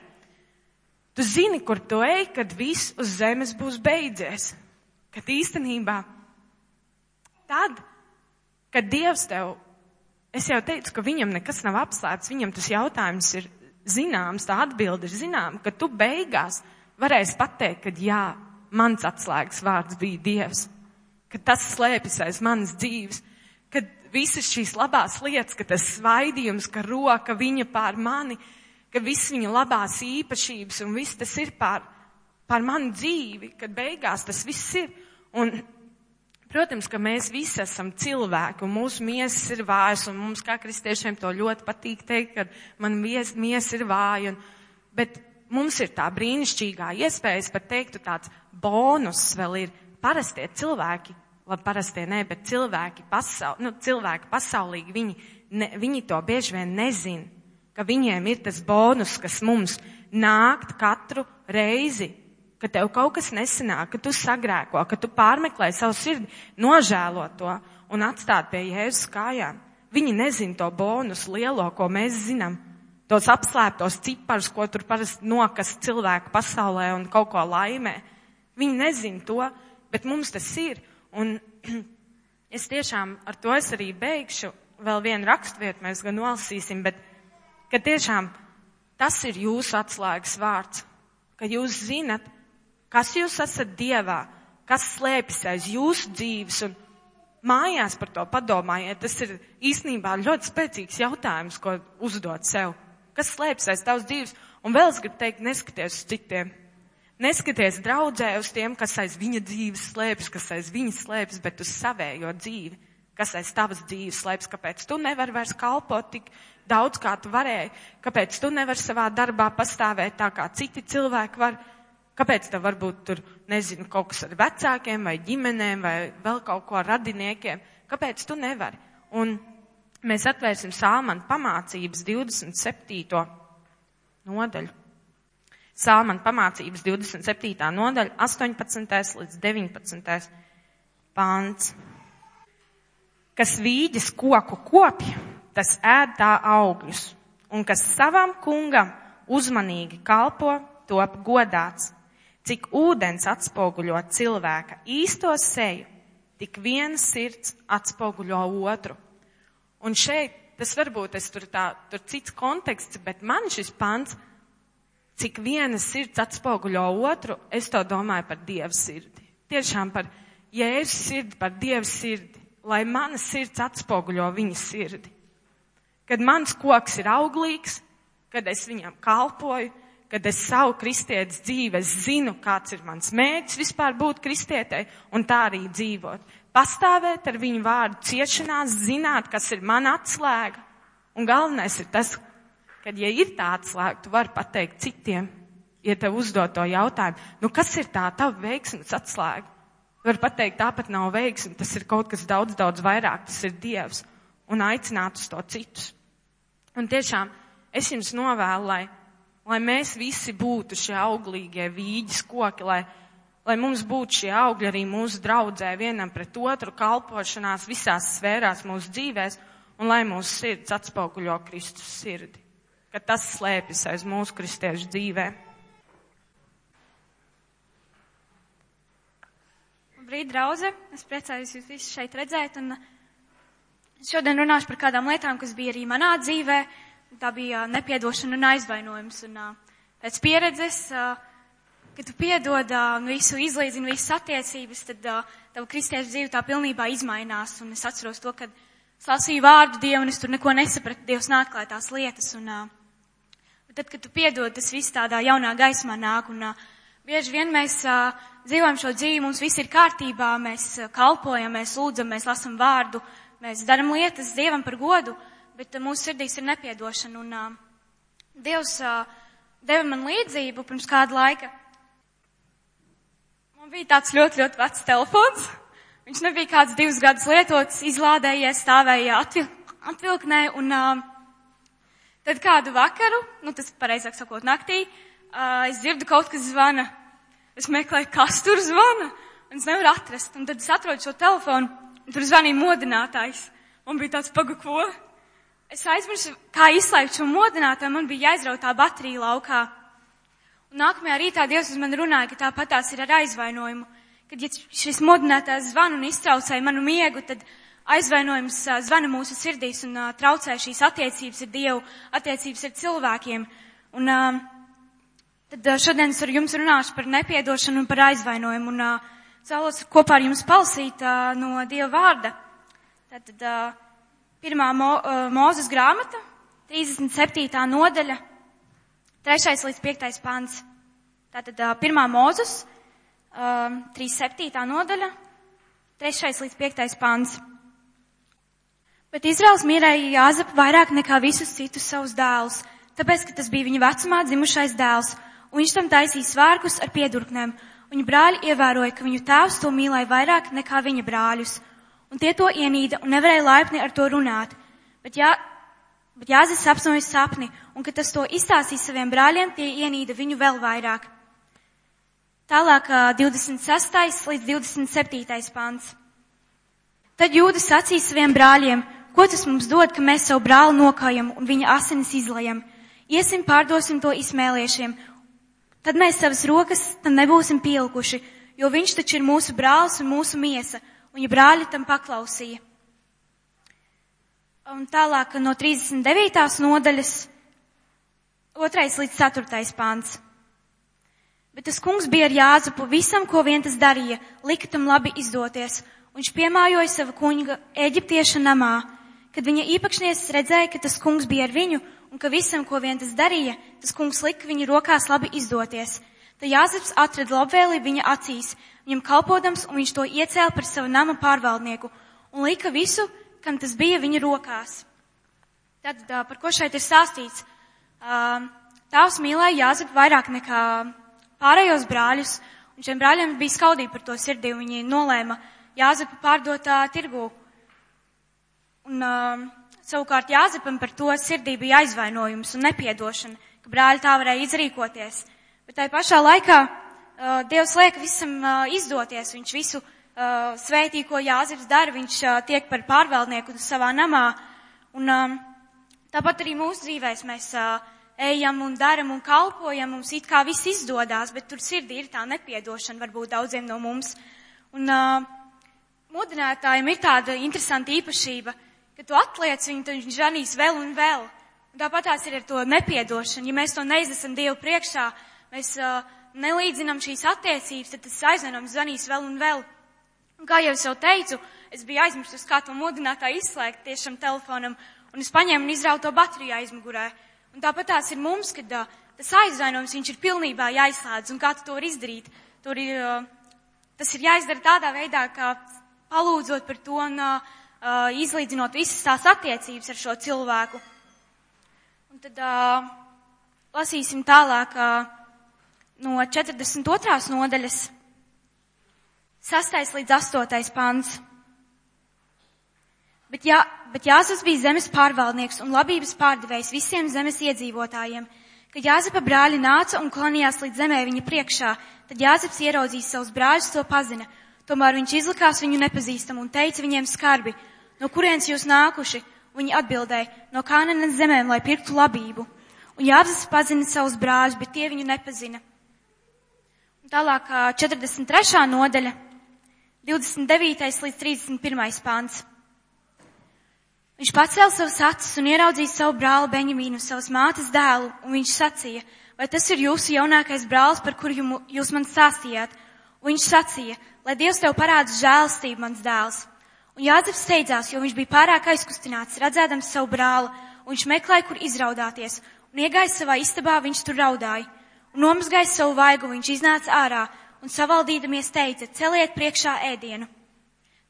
tu zini, kur tu ej, kad viss uz zemes būs beidzies. Kad īstenībā tad, kad Dievs tev, es jau teicu, ka viņam nekas nav apslēpts, viņam tas jautājums ir zināms, tā atbilde ir zināma, ka tu beigās varēsi pateikt, ka jā, mans atslēgas vārds bija Dievs, ka tas slēpjas aiz manas dzīves, ka visas šīs labās lietas, ka tas svaidījums, ka roka viņa pār mani, ka viss viņa labās īpašības un viss tas ir pār, pār manu dzīvi, kad beigās tas viss ir. Un Protams, ka mēs visi esam cilvēki un mūsu miesas ir vājas un mums kā kristiešiem to ļoti patīk teikt, ka man mies, miesa ir vāja. Un, bet mums ir tā brīnišķīgā iespējas pat teiktu tāds bonus vēl ir parastie cilvēki. Labi, parastie nē, bet cilvēki, pasaul, nu, cilvēki pasaulīgi, viņi, ne, viņi to bieži vien nezin, ka viņiem ir tas bonus, kas mums nākt katru reizi ka tev kaut kas nesanāk, ka tu sagrēko, ka tu pārmeklē savu sirdi, nožēlo to un atstāt pie Jēzus kājām. Viņi nezina to bonus lielo, ko mēs zinām. Tos apslēptos ciparus, ko tur parasti nokas cilvēku pasaulē un kaut ko laimē. Viņi nezina to, bet mums tas ir. Un es tiešām ar to es arī beigšu. Vēl vienu raksturvietu mēs gan nolasīsim, bet ka tiešām tas ir jūsu atslēgas vārds. Ka jūs zinat, Kas jūs esat Dievā? Kas slēpjas aiz jūsu dzīves? Un mājās par to padomājiet. Tas ir īstenībā ļoti spēcīgs jautājums, ko uzdot sev. Kas slēpjas aiz tavas dzīves? Un vēl es gribu teikt, neskaties uz citiem. Neskaties draudzē uz tiem, kas aiz viņa dzīves slēpjas, kas aiz viņas slēpjas, bet uz savējo dzīvi, kas aiz tavas dzīves slēpjas, kāpēc tu nevari vairs kalpot tik daudz, kā tu varēji, kāpēc tu nevari savā darbā pastāvēt tā, kā citi cilvēki var. Kāpēc tev varbūt tur, nezinu, kaut kas ar vecākiem vai ģimenēm vai vēl kaut ko ar radiniekiem? Kāpēc tu nevari? Un mēs atvērsim Sāmanu pamācības 27. nodaļu. Sāmanu pamācības 27. nodaļa, 18. līdz 19. pāns. Kas vīģis koku kopja, tas ēd tā augļus, un kas savam kungam uzmanīgi kalpo, top godāts Cik ūdens atspoguļo cilvēka īsto seju, tik viena sirds atspoguļo otru. Un šeit, tas varbūt es tur tā, tur cits konteksts, bet man šis pants, cik viena sirds atspoguļo otru, es to domāju par Dievu sirdi. Tiešām par Jēzus sirdi, par Dievu sirdi, lai mana sirds atspoguļo viņa sirdi. Kad mans koks ir auglīgs, kad es viņam kalpoju, kad es savu kristietes dzīvi, zinu, kāds ir mans mērķis vispār būt kristietei un tā arī dzīvot. Pastāvēt ar viņu vārdu ciešanās, zināt, kas ir mana atslēga. Un galvenais ir tas, kad, ja ir tā atslēga, tu vari pateikt citiem, ja tev uzdod to jautājumu, nu kas ir tā tava veiksmes atslēga? Var pateikt, tāpat nav veiksme, tas ir kaut kas daudz, daudz vairāk, tas ir Dievs. Un aicināt uz to citus. Un tiešām es jums novēlu, lai lai mēs visi būtu šie auglīgie vīģis koki, lai, lai mums būtu šie augļi arī mūsu draudzē vienam pret otru kalpošanās visās sfērās mūsu dzīvēs, un lai mūsu sirds atspoguļo Kristus sirdi, ka tas slēpjas aiz mūsu kristiešu dzīvē. Labrīt, draugi! Es priecājos jūs visus šeit redzēt, un šodien runāšu par kādām lietām, kas bija arī manā dzīvē, tā bija nepiedošana un aizvainojums. Un, pēc pieredzes kad tu piedod uh, visu izlīdzini, visas attiecības, tad uh, tava kristiešu dzīve tā pilnībā izmainās. Un es atceros to, kad es lasīju vārdu Dievu un es tur neko nesapratu, Dievs nāklāja tās lietas. Un, uh, tad, kad tu piedod, tas viss tādā jaunā gaismā nāk. Un, uh, bieži vien mēs uh, dzīvojam šo dzīvi, mums viss ir kārtībā, mēs uh, kalpojam, mēs lūdzam, mēs lasam vārdu, mēs daram lietas Dievam par godu, bet mūsu sirdīs ir nepiedošana. Un, uh, Dievs uh, deva man līdzību pirms kāda laika. Man bija tāds ļoti, ļoti vecs telefons. Viņš nebija kāds divus gadus lietots, izlādējies, stāvēja atvil atvilknē un uh, tad kādu vakaru, nu tas pareizāk sakot naktī, uh, es dzirdu kaut kas zvana. Es meklēju, kas tur zvana, un es nevaru atrast. Un tad es atrodu šo telefonu, tur zvanīja modinātājs. Man bija tāds pagu, ko? Es aizmirsu, kā izslēgt šo modinātāju, man bija jāizrautā baterija laukā. Un nākamajā rītā Dievs uz mani runāja, ka tāpat tās ir ar aizvainojumu. Kad ja šis modinātājs zvan un iztraucēja manu miegu, tad aizvainojums zvana mūsu sirdīs un traucē šīs attiecības ar Dievu, attiecības ar cilvēkiem. Un tad šodien es ar jums runāšu par nepiedošanu un par aizvainojumu. Un uh, vēlos kopā ar jums palasīt uh, no Dieva vārda. Tātad uh, pirmā mo, uh, mūzes grāmata, 37. nodaļa. 3. līdz 5. pants. Tātad pirmā mūzus, 3.7. nodaļa, 3. līdz 5. pants. Bet Izraels mierēja Jāzepu vairāk nekā visus citus savus dēlus, tāpēc, ka tas bija viņa vecumā dzimušais dēls, un viņš tam taisīja svārkus ar piedurknēm. Viņa brāļi ievēroja, ka viņu tēvs to mīlēja vairāk nekā viņa brāļus, un tie to ienīda un nevarēja laipni ar to runāt. Bet, jā, Bet Jāzis sapnoja sapni, un kad tas to izstāstīja saviem brāļiem, tie ienīda viņu vēl vairāk. Tālāk 26. līdz 27. pants. Tad jūdas sacīja saviem brāļiem, ko tas mums dod, ka mēs savu brāli nokājam un viņa asinis izlajam. Iesim pārdosim to izmēliešiem. Tad mēs savas rokas nebūsim pielikuši, jo viņš taču ir mūsu brālis un mūsu miesa, un ja brāļi tam paklausīja. Un tālāk no 39. nodaļas, 2. līdz 4. pāns. Bet tas kungs bija ar Jāzupu visam, ko vien tas darīja, lika tam labi izdoties. Viņš piemājoja savu kunga eģiptieša namā. Kad viņa īpašnieces redzēja, ka tas kungs bija ar viņu un ka visam, ko vien tas darīja, tas kungs lika viņa rokās labi izdoties. Tad Jāzeps atrada labvēlību viņa acīs, viņam kalpodams, un viņš to iecēla par savu nama pārvaldnieku un lika visu, kam tas bija viņa rokās. Tad, par ko šeit ir stāstīts? Tēvs mīlēja Jāzepu vairāk nekā pārējos brāļus, un šiem brāļiem bija skaudība par to sirdī, un viņi nolēma Jāzepu pārdot tirgū. Un uh, savukārt Jāzepam par to sirdī bija aizvainojums un nepiedošana, ka brāļi tā varēja izrīkoties. Bet tajā pašā laikā uh, Dievs liek visam uh, izdoties, viņš visu uh, uh, svētī, ko Jāzips dara, viņš uh, tiek par pārvaldnieku savā namā. Un um, tāpat arī mūsu dzīvēs mēs uh, ejam un daram un kalpojam, mums it kā viss izdodās, bet tur sirdī ir tā nepiedošana varbūt daudziem no mums. Un uh, modinātājiem ir tāda interesanta īpašība, ka tu atliec viņu, tad viņš žanīs vēl un vēl. Un tāpat tās ir ar to nepiedošanu. Ja mēs to neiznesam Dievu priekšā, mēs uh, nelīdzinām šīs attiecības, tad tas aizvainojums zvanīs vēl un vēl. Un kā jau es jau teicu, es biju aizmirsus, kā to modinātāju izslēgt tiešām telefonam, un es paņēmu un izrautu to bateriju aizmugurē. Un tāpat tās ir mums, kad uh, tas aizvainojums viņš ir pilnībā jāizslēdz, un kā tu to var izdarīt. Tur ir, uh, tas ir jāizdara tādā veidā, kā palūdzot par to un uh, izlīdzinot visas tās attiecības ar šo cilvēku. Un tad uh, lasīsim tālāk uh, no 42. nodaļas. 6. līdz 8. pants. Bet, jā, bet Jāzus bija zemes pārvaldnieks un labības pārdevējs visiem zemes iedzīvotājiem. Kad Jāzepa brāļi nāca un klanījās līdz zemē viņa priekšā, tad Jāzeps ieraudzījis savus brāļus, to pazina. Tomēr viņš izlikās viņu nepazīstam un teica viņiem skarbi, no kurienes jūs nākuši? Viņi atbildēja, no Kānanas zemēm, lai pirktu labību. Un Jāzeps pazina savus brāļus, bet tie viņu nepazina. Un tālāk 43. nodaļa. 29. līdz 31. pāns. Viņš pacēla savus acis un ieraudzīja savu brāli Beņamīnu, savas mātes dēlu, un viņš sacīja, vai tas ir jūsu jaunākais brālis, par kuru jūs man stāstījāt? Un viņš sacīja, lai Dievs tev parāda žēlastību, mans dēls. Un Jāzeps steidzās, jo viņš bija pārāk aizkustināts, redzēdams savu brāli, un viņš meklēja, kur izraudāties. Un iegājis savā istabā, viņš tur raudāja. Un nomazgājis savu vaigu, viņš iznāca ārā un savaldīdamies teica, celiet priekšā ēdienu.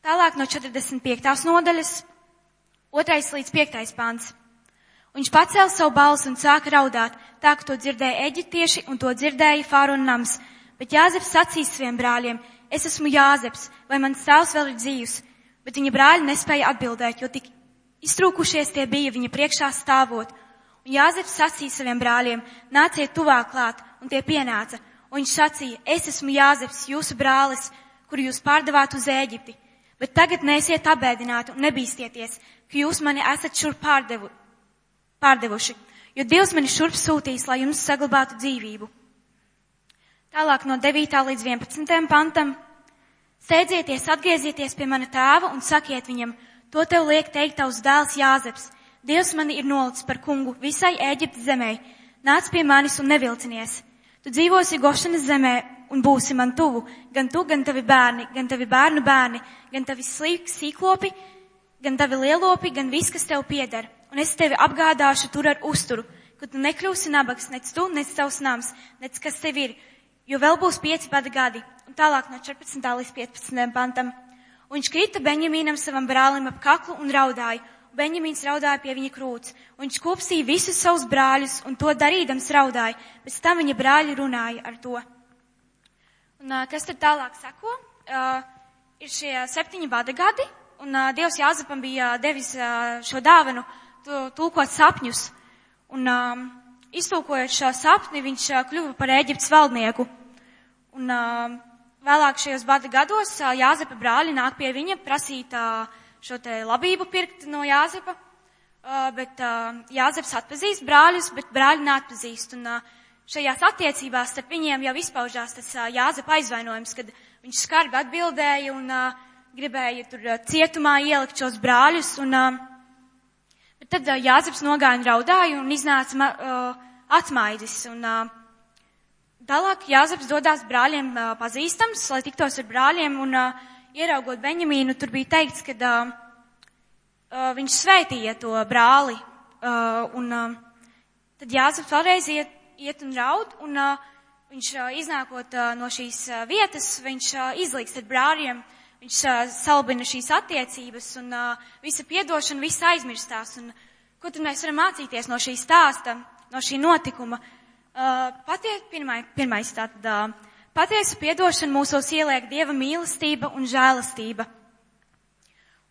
Tālāk no 45. nodaļas, 2. līdz 5. pāns. Viņš pacēla savu balsi un sāka raudāt, tā ka to dzirdēja eģiptieši un to dzirdēja Fārona nams. Bet Jāzeps sacīja saviem brāļiem, es esmu Jāzeps, vai mans tēvs vēl ir dzīvs? Bet viņa brāļi nespēja atbildēt, jo tik iztrūkušies tie bija viņa priekšā stāvot. Un Jāzeps sacīja saviem brāļiem, nāciet tuvāk klāt, un tie pienāca. Un viņš sacīja, es esmu Jāzeps, jūsu brālis, kuru jūs pārdevāt uz Ēģipti. Bet tagad neesiet apbēdināti un nebīstieties, ka jūs mani esat šurp pārdevu, pārdevuši, jo Dievs mani šurp sūtīs, lai jums saglabātu dzīvību. Tālāk no 9. līdz 11. pantam. Steidzieties, atgriezieties pie mana tēva un sakiet viņam, to tev liek teikt tavs dēls Jāzeps. Dievs mani ir nolicis par kungu visai Ēģiptes zemē. Nāc pie manis un nevilcinies. Tu dzīvosi Gošanas zemē un būsi man tuvu, gan tu, gan tavi bērni, gan tavi bērnu bērni, gan tavi slīk, sīklopi, gan tavi lielopi, gan viss, kas tev pieder. Un es tevi apgādāšu tur ar uzturu, ka tu nekļūsi nabaks, nec tu, nec tavs nams, nec kas tev ir, jo vēl būs pieci bada gadi. Un tālāk no 14. līdz 15. pantam. Un viņš krita Benjamīnam savam brālim ap kaklu un raudāja. Un Benjamīns raudāja pie viņa krūts. Un viņš kopstīja visus savus brāļus un to darīdams raudāja. Pēc tam viņa brāļi runāja ar to. Un, kas tad tālāk sako? Uh, ir šie septiņi bada gadi, un uh, Dievs Jāzepam bija devis uh, šo dāvanu tu- tulkot sapņus. Un um, iztulkojot šo sapni, viņš kļuva par Ēģiptes valdnieku. Un vēlāk šajos bada gados Jāzepa brāļi nāk pie viņa prasīt šo te labību pirkt no Jāzepa. Bet Jāzeps atpazīst brāļus, bet brāļi neatpazīst. Un šajās attiecībās starp viņiem jau izpaužās tas Jāzepa aizvainojums, kad viņš skarbi atbildēja un gribēja tur cietumā ielikt šos brāļus. Un, uh, tad uh, Jāzeps nogāja un raudāja un iznāca uh, atmaidis. Un, uh, Tālāk Jāzeps dodās brāļiem uh, pazīstams, lai tiktos ar brāļiem, un uh, ieraugot Benjamīnu, tur bija teikts, ka uh, uh, viņš svētīja to brāli, uh, un uh, tad Jāzeps vēlreiz iet, iet un raud, un uh, viņš uh, iznākot uh, no šīs uh, vietas, viņš uh, izlīgst ar brāļiem, viņš uh, salbina šīs attiecības, un uh, visa piedošana, viss aizmirstās, un ko tad mēs varam mācīties no šī stāsta, no šī notikuma? Uh, patie, pirmai, pirmais tātad, uh, patiesa piedošana mūsos ieliek Dieva mīlestība un žēlastība.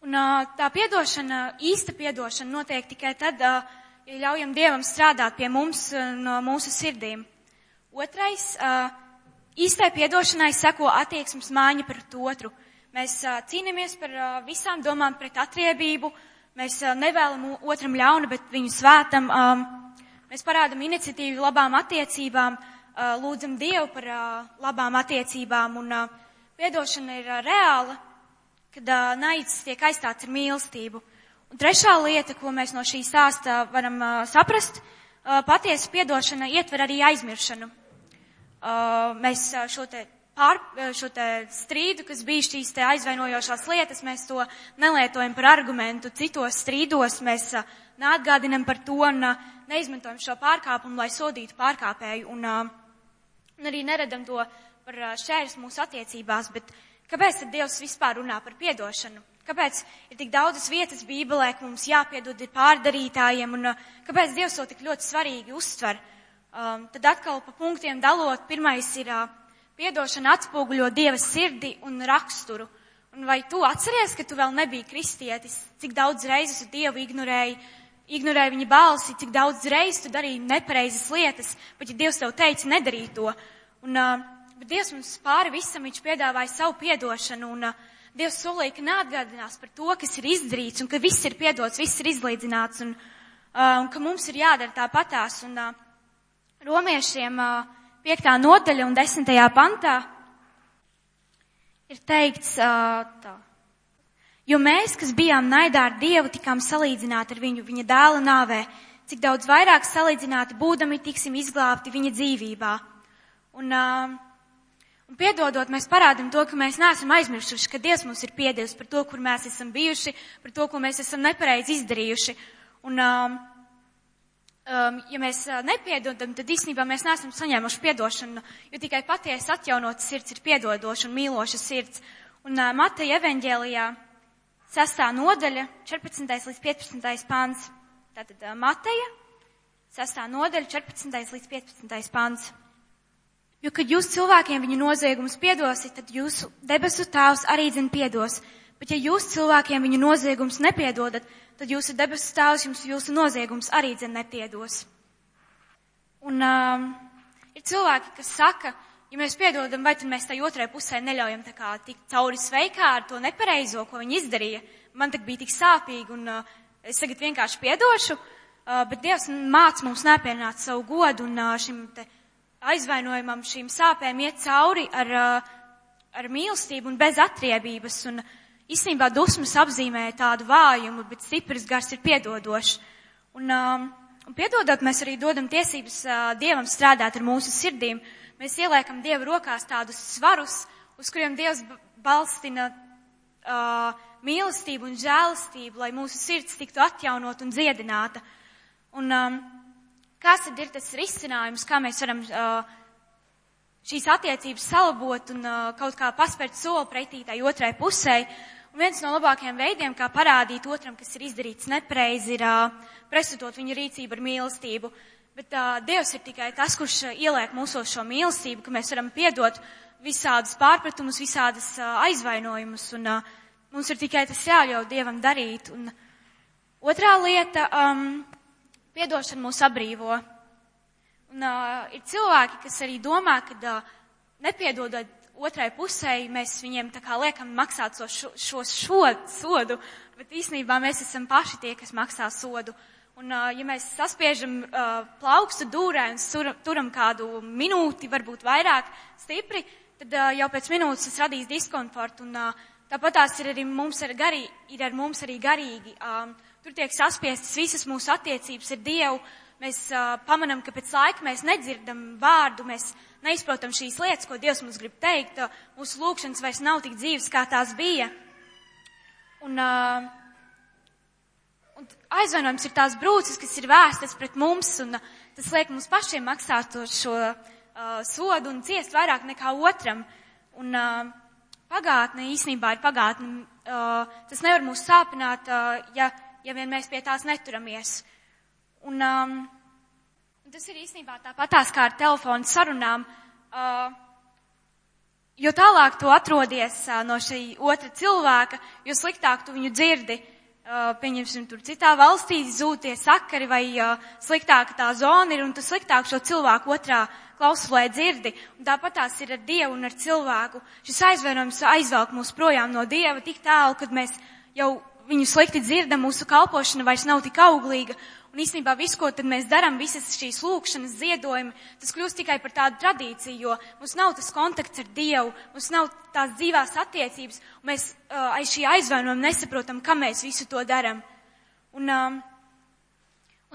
Un ā, tā piedošana, īsta piedošana notiek tikai tad, ā, ja ļaujam Dievam strādāt pie mums ā, no mūsu sirdīm. Otrais, ā, īstai piedošanai seko attieksmes māņa pret otru. Mēs cīnāmies par visām domām pret atriebību, mēs nevēlam otram ļaunu, bet viņu svētam. Mēs parādam iniciatīvu labām attiecībām, lūdzam Dievu par labām attiecībām, un piedošana ir reāla, kad naids tiek aizstāts ar mīlestību. Un trešā lieta, ko mēs no šī stāsta varam saprast, patiesa piedošana ietver arī aizmiršanu. Mēs šo te, pār, uh, šo te strīdu, kas bija šīs te aizvainojošās lietas, mēs to nelietojam par argumentu. Citos strīdos mēs uh, neatgādinam par to un uh, neizmantojam šo pārkāpumu, lai sodītu pārkāpēju. Un, un arī neredam to par ā, šķērs mūsu attiecībās, bet kāpēc tad Dievs vispār runā par piedošanu? Kāpēc ir tik daudzas vietas Bībelē, ka mums jāpiedod ir pārdarītājiem, un kāpēc Dievs to tik ļoti svarīgi uztver? Um, tad atkal pa punktiem dalot, pirmais ir uh, piedošana atspoguļo Dieva sirdi un raksturu. Un vai tu atceries, ka tu vēl nebija kristietis, cik daudz reizes tu Dievu ignorēji, ignorēji viņa balsi, cik daudz reizes tu darīji nepareizas lietas, pat ja Dievs tev teica nedarīt to. Un, uh, bet Dievs mums pāri visam, viņš piedāvāja savu piedošanu, un uh, Dievs solīja, ka neatgādinās par to, kas ir izdarīts, un ka viss ir piedots, viss ir izlīdzināts, un, uh, un ka mums ir jādara tāpatās. Un, uh, romiešiem uh, 5. nodaļa un 10. pantā ir teikts tā. Jo mēs, kas bijām naidā ar Dievu, tikām salīdzināti ar viņu viņa dēla nāvē. cik daudz vairāk salīdzināti būdami tiksim izglābti viņa dzīvībā. Un, uh, un piedodot, mēs parādam to, ka mēs neesam aizmirsuši, ka Dievs mums ir piedevis par to, kur mēs esam bijuši, par to, ko mēs esam nepareizi izdarījuši. Un, uh, um, ja mēs uh, nepiedodam, tad īstenībā mēs neesam saņēmuši piedošanu, jo tikai patiesi atjaunota sirds ir piedodoša un mīloša sirds. Un uh, Mateja evaņģēlijā sastā nodaļa, 14. līdz 15. pāns. Tātad uh, Mateja, sastā nodaļa, 14. līdz 15. pāns. Jo, kad jūs cilvēkiem viņu noziegumus piedosiet, tad jūsu debesu tēvs arī zina piedos. Bet ja jūs cilvēkiem viņu noziegumus nepiedodat, tad jūsu debesu tēvs jums jūsu noziegums arī dzen nepiedos. Un um, ir cilvēki, kas saka, ja mēs piedodam, vai tad mēs tai otrai pusē neļaujam tā kā tikt cauri sveikā ar to nepareizo, ko viņi izdarīja. Man tak bija tik sāpīgi un uh, es tagad vienkārši piedošu, uh, bet Dievs māc mums nepienāt savu godu un uh, šim te aizvainojumam, šīm sāpēm iet cauri ar, uh, ar mīlestību un bez atriebības. Un, uh, Īstenībā dusmas apzīmē tādu vājumu, bet stiprs gars ir piedodošs. Un, um, un piedodot, mēs arī dodam tiesības uh, Dievam strādāt ar mūsu sirdīm. Mēs ieliekam Dieva rokās tādus svarus, uz kuriem Dievs balstina uh, mīlestību un žēlastību, lai mūsu sirds tiktu atjaunot un dziedināta. Un um, kas tad ir tas risinājums, kā mēs varam uh, šīs attiecības salabot un uh, kaut kā paspērt soli pretī tai otrai pusē? Viens no labākajiem veidiem, kā parādīt otram, kas ir izdarīts nepareizi, ir uh, presutot viņa rīcību ar mīlestību. Bet uh, Dievs ir tikai tas, kurš uh, ieliek mūsos šo mīlestību, ka mēs varam piedot visādus pārpratumus, visādas uh, aizvainojumus, un uh, mums ir tikai tas jāļauj Dievam darīt. Un otrā lieta, um, piedošana mūs abrīvo. Un uh, ir cilvēki, kas arī domā, ka uh, nepiedodot otrai pusē mēs viņiem tā kā liekam maksāt šo, šo, šo sodu, bet īstenībā mēs esam paši tie, kas maksā sodu. Un, ja mēs saspiežam uh, plaukstu dūrē un sur, turam kādu minūti, varbūt vairāk stipri, tad uh, jau pēc minūtes tas radīs diskomfortu. Un, uh, tāpat tās ir arī mums ar, garī, ir ar mums arī garīgi. Um, tur tiek saspiestas visas mūsu attiecības ar Dievu. Mēs uh, pamanam, ka pēc laika mēs nedzirdam vārdu, mēs neizprotam šīs lietas, ko Dievs mums grib teikt, mūsu lūkšanas vairs nav tik dzīves, kā tās bija. Un, uh, un aizvainojums ir tās brūces, kas ir vēstas pret mums, un tas liek mums pašiem maksāt šo uh, sodu un ciest vairāk nekā otram. Un uh, pagātne īstenībā ir pagātne. Uh, tas nevar mūs sāpināt, uh, ja, ja vien mēs pie tās neturamies. Un, um, tas ir īstenībā tāpatās kā ar telefonu sarunām. Uh, jo tālāk tu atrodies uh, no šī otra cilvēka, jo sliktāk tu viņu dzirdi. Uh, pieņemsim, tur citā valstī zūtie sakari vai uh, sliktāka tā zona ir, un tu sliktāk šo cilvēku otrā klausulē dzirdi. Un tāpat tās ir ar Dievu un ar cilvēku. Šis aizvainojums aizvelk mūs projām no Dieva tik tālu, kad mēs jau viņu slikti dzirdam, mūsu kalpošana vairs nav tik auglīga, Un īstenībā viss, ko tad mēs darām, visas šīs lūkšanas ziedojumi, tas kļūst tikai par tādu tradīciju, jo mums nav tas kontakts ar Dievu, mums nav tās dzīvās attiecības, un mēs uh, aiz šī aizvainojuma nesaprotam, kam mēs visu to darām. Un, um,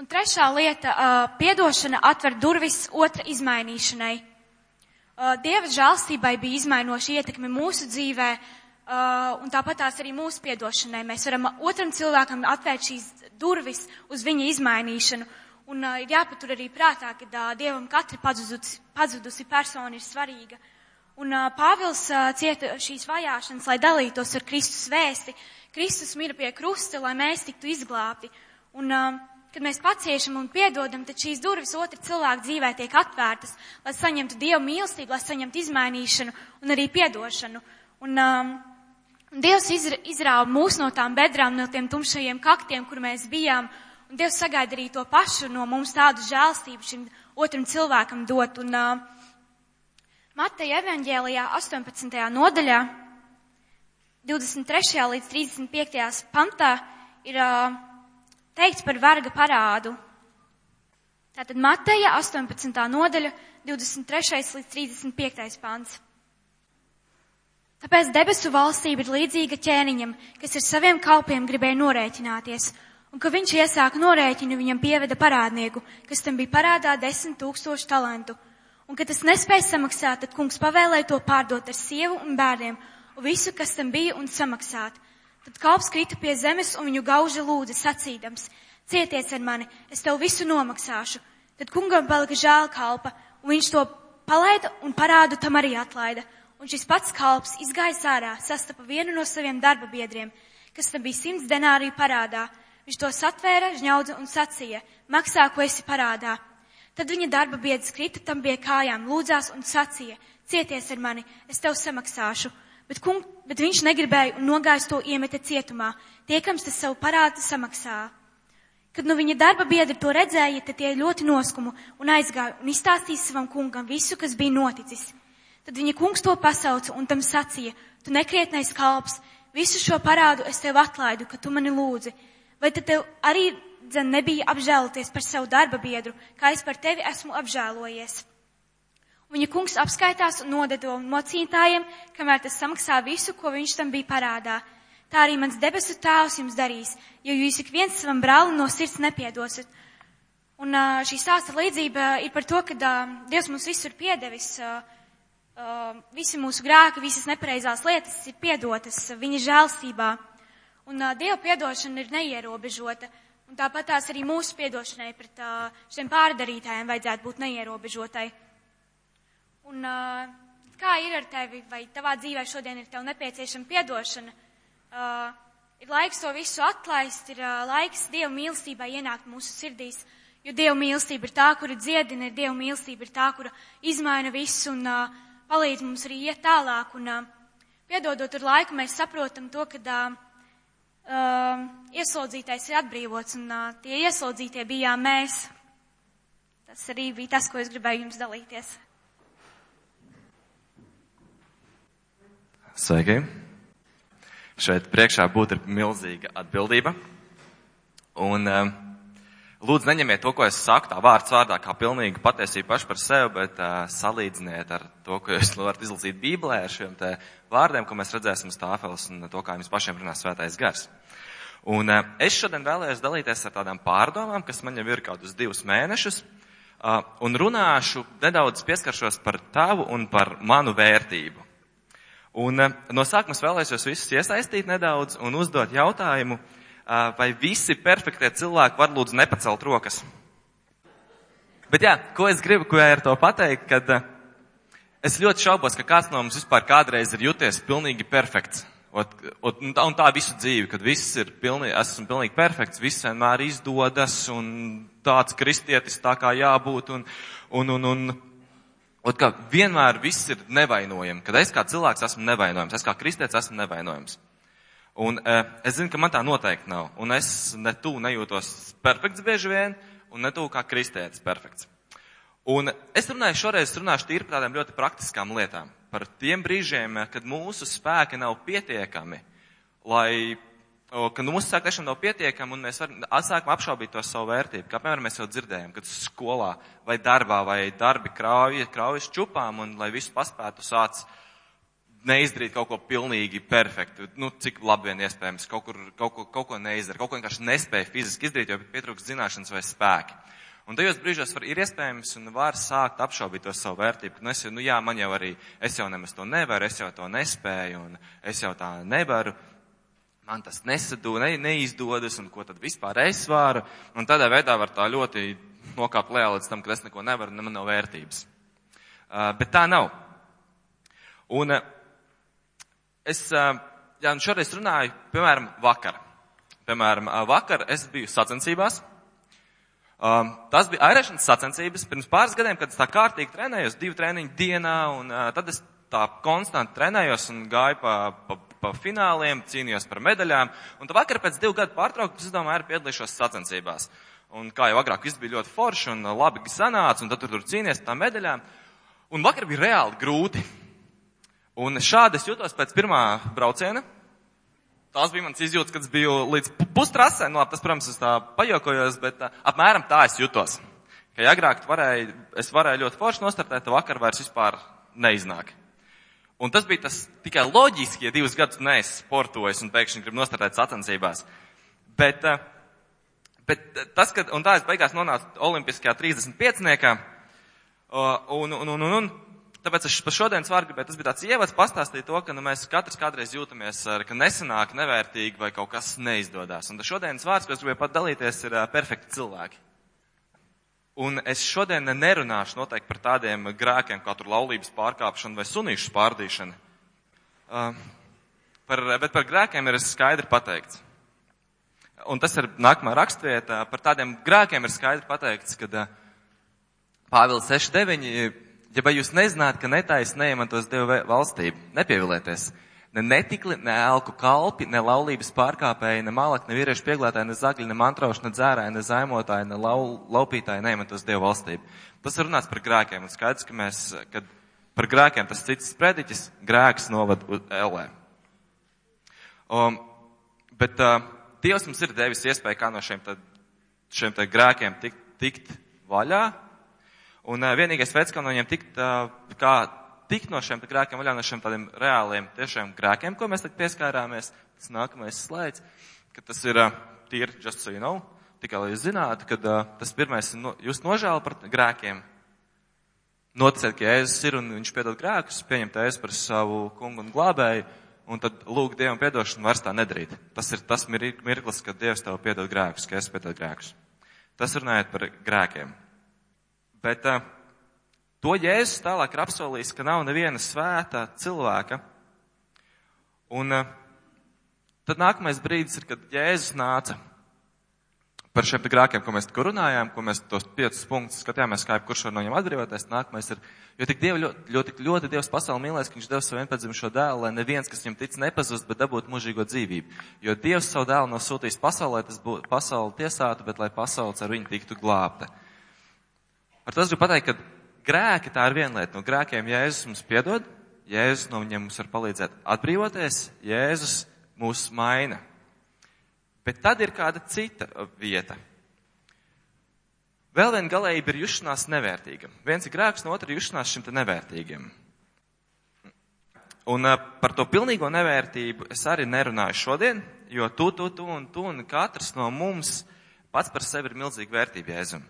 un trešā lieta uh, - piedošana atver durvis otra izmainīšanai. Uh, Dieva žēlstībai bija izmainoša ietekme mūsu dzīvē, Uh, un tāpat tās arī mūsu piedošanai. Mēs varam otram cilvēkam atvērt šīs durvis uz viņa izmainīšanu. Un uh, ir jāpatur arī prātā, ka uh, Dievam katra pazudusi, pazudusi persona ir svarīga. Un uh, Pāvils uh, cieta šīs vajāšanas, lai dalītos ar Kristus vēsti. Kristus mira pie krusta, lai mēs tiktu izglābti. Un, uh, kad mēs paciešam un piedodam, tad šīs durvis otra cilvēka dzīvē tiek atvērtas, lai saņemtu Dievu mīlestību, lai saņemtu izmainīšanu un arī piedošanu. Un, um, Dievs izrāva mūs no tām bedrām, no tiem tumšajiem kaktiem, kur mēs bijām, un Dievs sagaida arī to pašu no mums tādu žēlstību šim otram cilvēkam dot. Un uh, Mateja evaņģēlijā 18. nodaļā, 23. līdz 35. pantā ir uh, teikts par varga parādu. Tātad Mateja 18. nodaļa, 23. līdz 35. pants. Tāpēc debesu valstība ir līdzīga ķēniņam, kas ar saviem kalpiem gribēja norēķināties. Un, kad viņš iesāka norēķinu, viņam pieveda parādnieku, kas tam bija parādā desmit tūkstošu talantu. Un, kad tas nespēja samaksāt, tad kungs pavēlēja to pārdot ar sievu un bērniem, un visu, kas tam bija, un samaksāt. Tad kalps krita pie zemes un viņu gauža lūdza sacīdams, cieties ar mani, es tev visu nomaksāšu. Tad kungam palika žēl kalpa, un viņš to palaida un parādu tam arī atlaida. Un šis pats kalps izgājis ārā, sastapa vienu no saviem darba biedriem, kas tam bija simts denāriju parādā. Viņš to satvēra, žņaudza un sacīja, maksā, ko esi parādā. Tad viņa darba biedrs krita tam pie kājām, lūdzās un sacīja, cieties ar mani, es tev samaksāšu. Bet, kung, bet viņš negribēja un nogājis to iemeta cietumā, tiekams tas savu parādu samaksā. Kad nu viņa darba biedri to redzēja, tad tie ļoti noskumu un aizgāja un izstāstīja savam kungam visu, kas bija noticis. Tad viņa kungs to pasauca un tam sacīja, tu nekrietnais kalps, visu šo parādu es tev atlaidu, ka tu mani lūdzi. Vai tad tev arī dzen nebija apžēloties par savu darba biedru, kā es par tevi esmu apžēlojies? Un viņa kungs apskaitās un nodedo mocītājiem, kamēr tas samaksā visu, ko viņš tam bija parādā. Tā arī mans debesu tēvs jums darīs, jo jūs ik viens savam brālim no sirds nepiedosiet. Un šī stāsta līdzība ir par to, ka Dievs mums visu ir piedevis. Uh, uh, visi mūsu grēki, visas nepareizās lietas ir piedotas viņa žēlstībā. Un uh, Dieva piedošana ir neierobežota. Un tāpat tās arī mūsu piedošanai pret uh, šiem pārdarītājiem vajadzētu būt neierobežotai. Un uh, kā ir ar tevi, vai tavā dzīvē šodien ir tev nepieciešama piedošana? Uh, ir laiks to visu atlaist, ir uh, laiks Dieva mīlestībai ienākt mūsu sirdīs. Jo Dieva mīlestība ir tā, kura dziedina, ir Dieva mīlestība ir tā, kura izmaina visu un uh, palīdz mums arī iet tālāk. Un, uh, piedodot ar laiku, mēs saprotam to, ka uh, uh, ieslodzītais ir atbrīvots, un uh, tie ieslodzītie bijām mēs. Tas arī bija tas, ko es gribēju jums dalīties. Sveiki! Šeit priekšā būtu milzīga atbildība. Un um, lūdzu neņemiet to, ko es saku tā vārds vārdā, kā pilnīgu patiesību paši par sevi, bet uh, salīdziniet ar to, ko jūs varat izlasīt Bībelē ar šiem te vārdiem, ko mēs redzēsim uz tāfeles un to, kā jums pašiem runās svētais gars. Un uh, es šodien vēlējos dalīties ar tādām pārdomām, kas man jau ir kādus divus mēnešus, uh, un runāšu nedaudz pieskaršos par tavu un par manu vērtību. Un uh, no sākuma vēlējos jūs visus iesaistīt nedaudz un uzdot jautājumu, uh, vai visi perfektie cilvēki var lūdzu nepacelt rokas. Bet jā, ko es gribu, ko ar to pateikt, kad es ļoti šaubos, ka kāds no mums vispār kādreiz ir jūties pilnīgi perfekts. Ot, ot, un, tā, un tā visu dzīvi, kad viss ir pilnīgi, esmu pilnīgi perfekts, viss vienmēr izdodas un tāds kristietis tā kā jābūt un, un, un, un ot, ka vienmēr viss ir nevainojami, kad es kā cilvēks esmu nevainojams, es kā kristietis esmu nevainojams. Un e, es zinu, ka man tā noteikti nav, un es ne tu nejūtos perfekts bieži vien, un ne tu kā kristietis perfekts. Un es runāju šoreiz, runāšu tīri par tādām ļoti praktiskām lietām par tiem brīžiem, kad mūsu spēki nav pietiekami, lai, kad mūsu spēki tiešām nav pietiekami un mēs varam, sākam apšaubīt to savu vērtību. Kā piemēram mēs jau dzirdējām, kad skolā vai darbā vai darbi kraujas, kraujas čupām un lai visu paspētu sāc neizdarīt kaut ko pilnīgi perfektu, nu, cik labi vien iespējams, kaut, kur, kaut, ko, kaut ko neizdarīt, kaut ko vienkārši nespēja fiziski izdarīt, jo pietrūkst zināšanas vai spēki. Un tajos brīžos var, ir iespējams un var sākt apšaubīt to savu vērtību, ka nu, es, nu jā, man jau arī, es jau nemaz to nevaru, es jau to nespēju, un es jau tā nevaru, man tas nesadū, ne, neizdodas, un ko tad vispār es varu, un tādā veidā var tā ļoti nokāpt lejā līdz tam, ka es neko nevaru, ne man nav vērtības. Uh, bet tā nav. Un uh, es, jā, šoreiz runāju, piemēram, vakar. Piemēram, vakar es biju sacensībās, Um, tas bija airēšanas sacensības pirms pāris gadiem, kad es tā kārtīgi trenējos, divu treniņu dienā, un uh, tad es tā konstanti trenējos un gāju pa, pa, pa fināliem, cīnījos par medaļām, un tad vakar pēc divu gadu pārtraukuma es domāju, arī piedalīšos sacensībās. Un kā jau agrāk viss bija ļoti forši un labi sanāca, un tad tur, tur cīnījies par tām medaļām. Un vakar bija reāli grūti. Un šādi es jutos pēc pirmā brauciena, Tās bija mans izjūtas, kad es biju līdz pustrasē, nu, tas, protams, es tā pajokojos, bet uh, apmēram tā es jutos. Ka agrāk varēju, es varēju ļoti forši nostartēt, vakar vairs vispār neiznāk. Un tas bija tas tikai loģiski, ja divus gadus neesi sportojis un pēkšņi grib nostartēt sacensībās. Bet Bet tas, ka, un tā es beigās nonācu olimpiskajā 35. Un, un, un, un, un, tāpēc es par šodienas vārdu gribēju, tas bija tāds ievads pastāstīt to, ka nu, mēs katrs kādreiz jūtamies, ka nesanāk, nevērtīgi vai kaut kas neizdodas. Un šodienas vārds, ko es gribēju pat dalīties, ir perfekti cilvēki. Un es šodien nerunāšu noteikti par tādiem grēkiem, kā tur laulības pārkāpšana vai sunīšu spārdīšana. Uh, par, bet par grēkiem ir skaidri pateikts. Un tas ir nākamā rakstvieta. Par tādiem grēkiem ir skaidri pateikts, ka uh, Pāvils 6.9. Ja vai jūs nezināt, ka netais neiemantos Dievu valstību, nepievilieties. Ne netikli, ne elku kalpi, ne laulības pārkāpēji, ne malak, ne vīriešu pieglētāji, ne zagļi, ne mantrauši, ne dzērāji, ne zaimotāji, ne lau, laupītāji neiemantos Dievu valstību. Tas ir runāts par grēkiem, un skaidrs, ka mēs, kad par grēkiem tas cits sprediķis, grēks novad uz ellē. Um, bet uh, Dievs mums ir devis iespēju kā no šiem, tad, šiem tad grēkiem tikt, tikt vaļā, Un uh, vienīgais veids, kā no viņiem tikt, uh, kā tikt no šiem grēkiem vaļā, no šiem tādiem reāliem, tiešām grēkiem, ko mēs tagad pieskārāmies, tas nākamais slaids, ka tas ir uh, tīri, just so you know, tikai lai jūs zinātu, ka uh, tas pirmais ir no, jūs nožēla par grēkiem, noticēt, ka Jēzus ir un viņš piedod grēkus, pieņemt Jēzus par savu kungu un glābēju, un tad lūgt Dievam piedošanu vairs tā nedarīt. Tas ir tas mirklis, kad Dievs tev piedod grēkus, ka es piedod grēkus. Tas runājot par grēkiem. Bet uh, to Jēzus tālāk ir apsolījis, ka nav neviena svēta cilvēka. Un uh, tad nākamais brīdis ir, kad Jēzus nāca par šiem grākiem, ko mēs tikko runājām, ko mēs tos piecus punktus skatījāmies, kā kurš var no viņiem atbrīvoties. Nākamais ir, jo tik diev, ļoti, ļoti, ļoti Dievs pasauli mīlēs, ka viņš devis savu vienpadzimušo dēlu, lai neviens, kas viņam tic, nepazust, bet dabūtu mūžīgo dzīvību. Jo Dievs savu dēlu nav sūtījis pasaulē, tas būtu pasauli tiesātu, bet lai pasaules ar viņu tiktu glābta. Ar to es gribu pateikt, ka grēki tā ir viena lieta. No grēkiem Jēzus mums piedod, Jēzus no viņiem mums var palīdzēt atbrīvoties, Jēzus mūs maina. Bet tad ir kāda cita vieta. Vēl viena galējība ir jušanās nevērtīga. Viens ir grēks, no otra jušanās šim te nevērtīgiem. Un par to pilnīgo nevērtību es arī nerunāju šodien, jo tu, tu, tu un tu un katrs no mums pats par sevi ir milzīga vērtība Jēzum.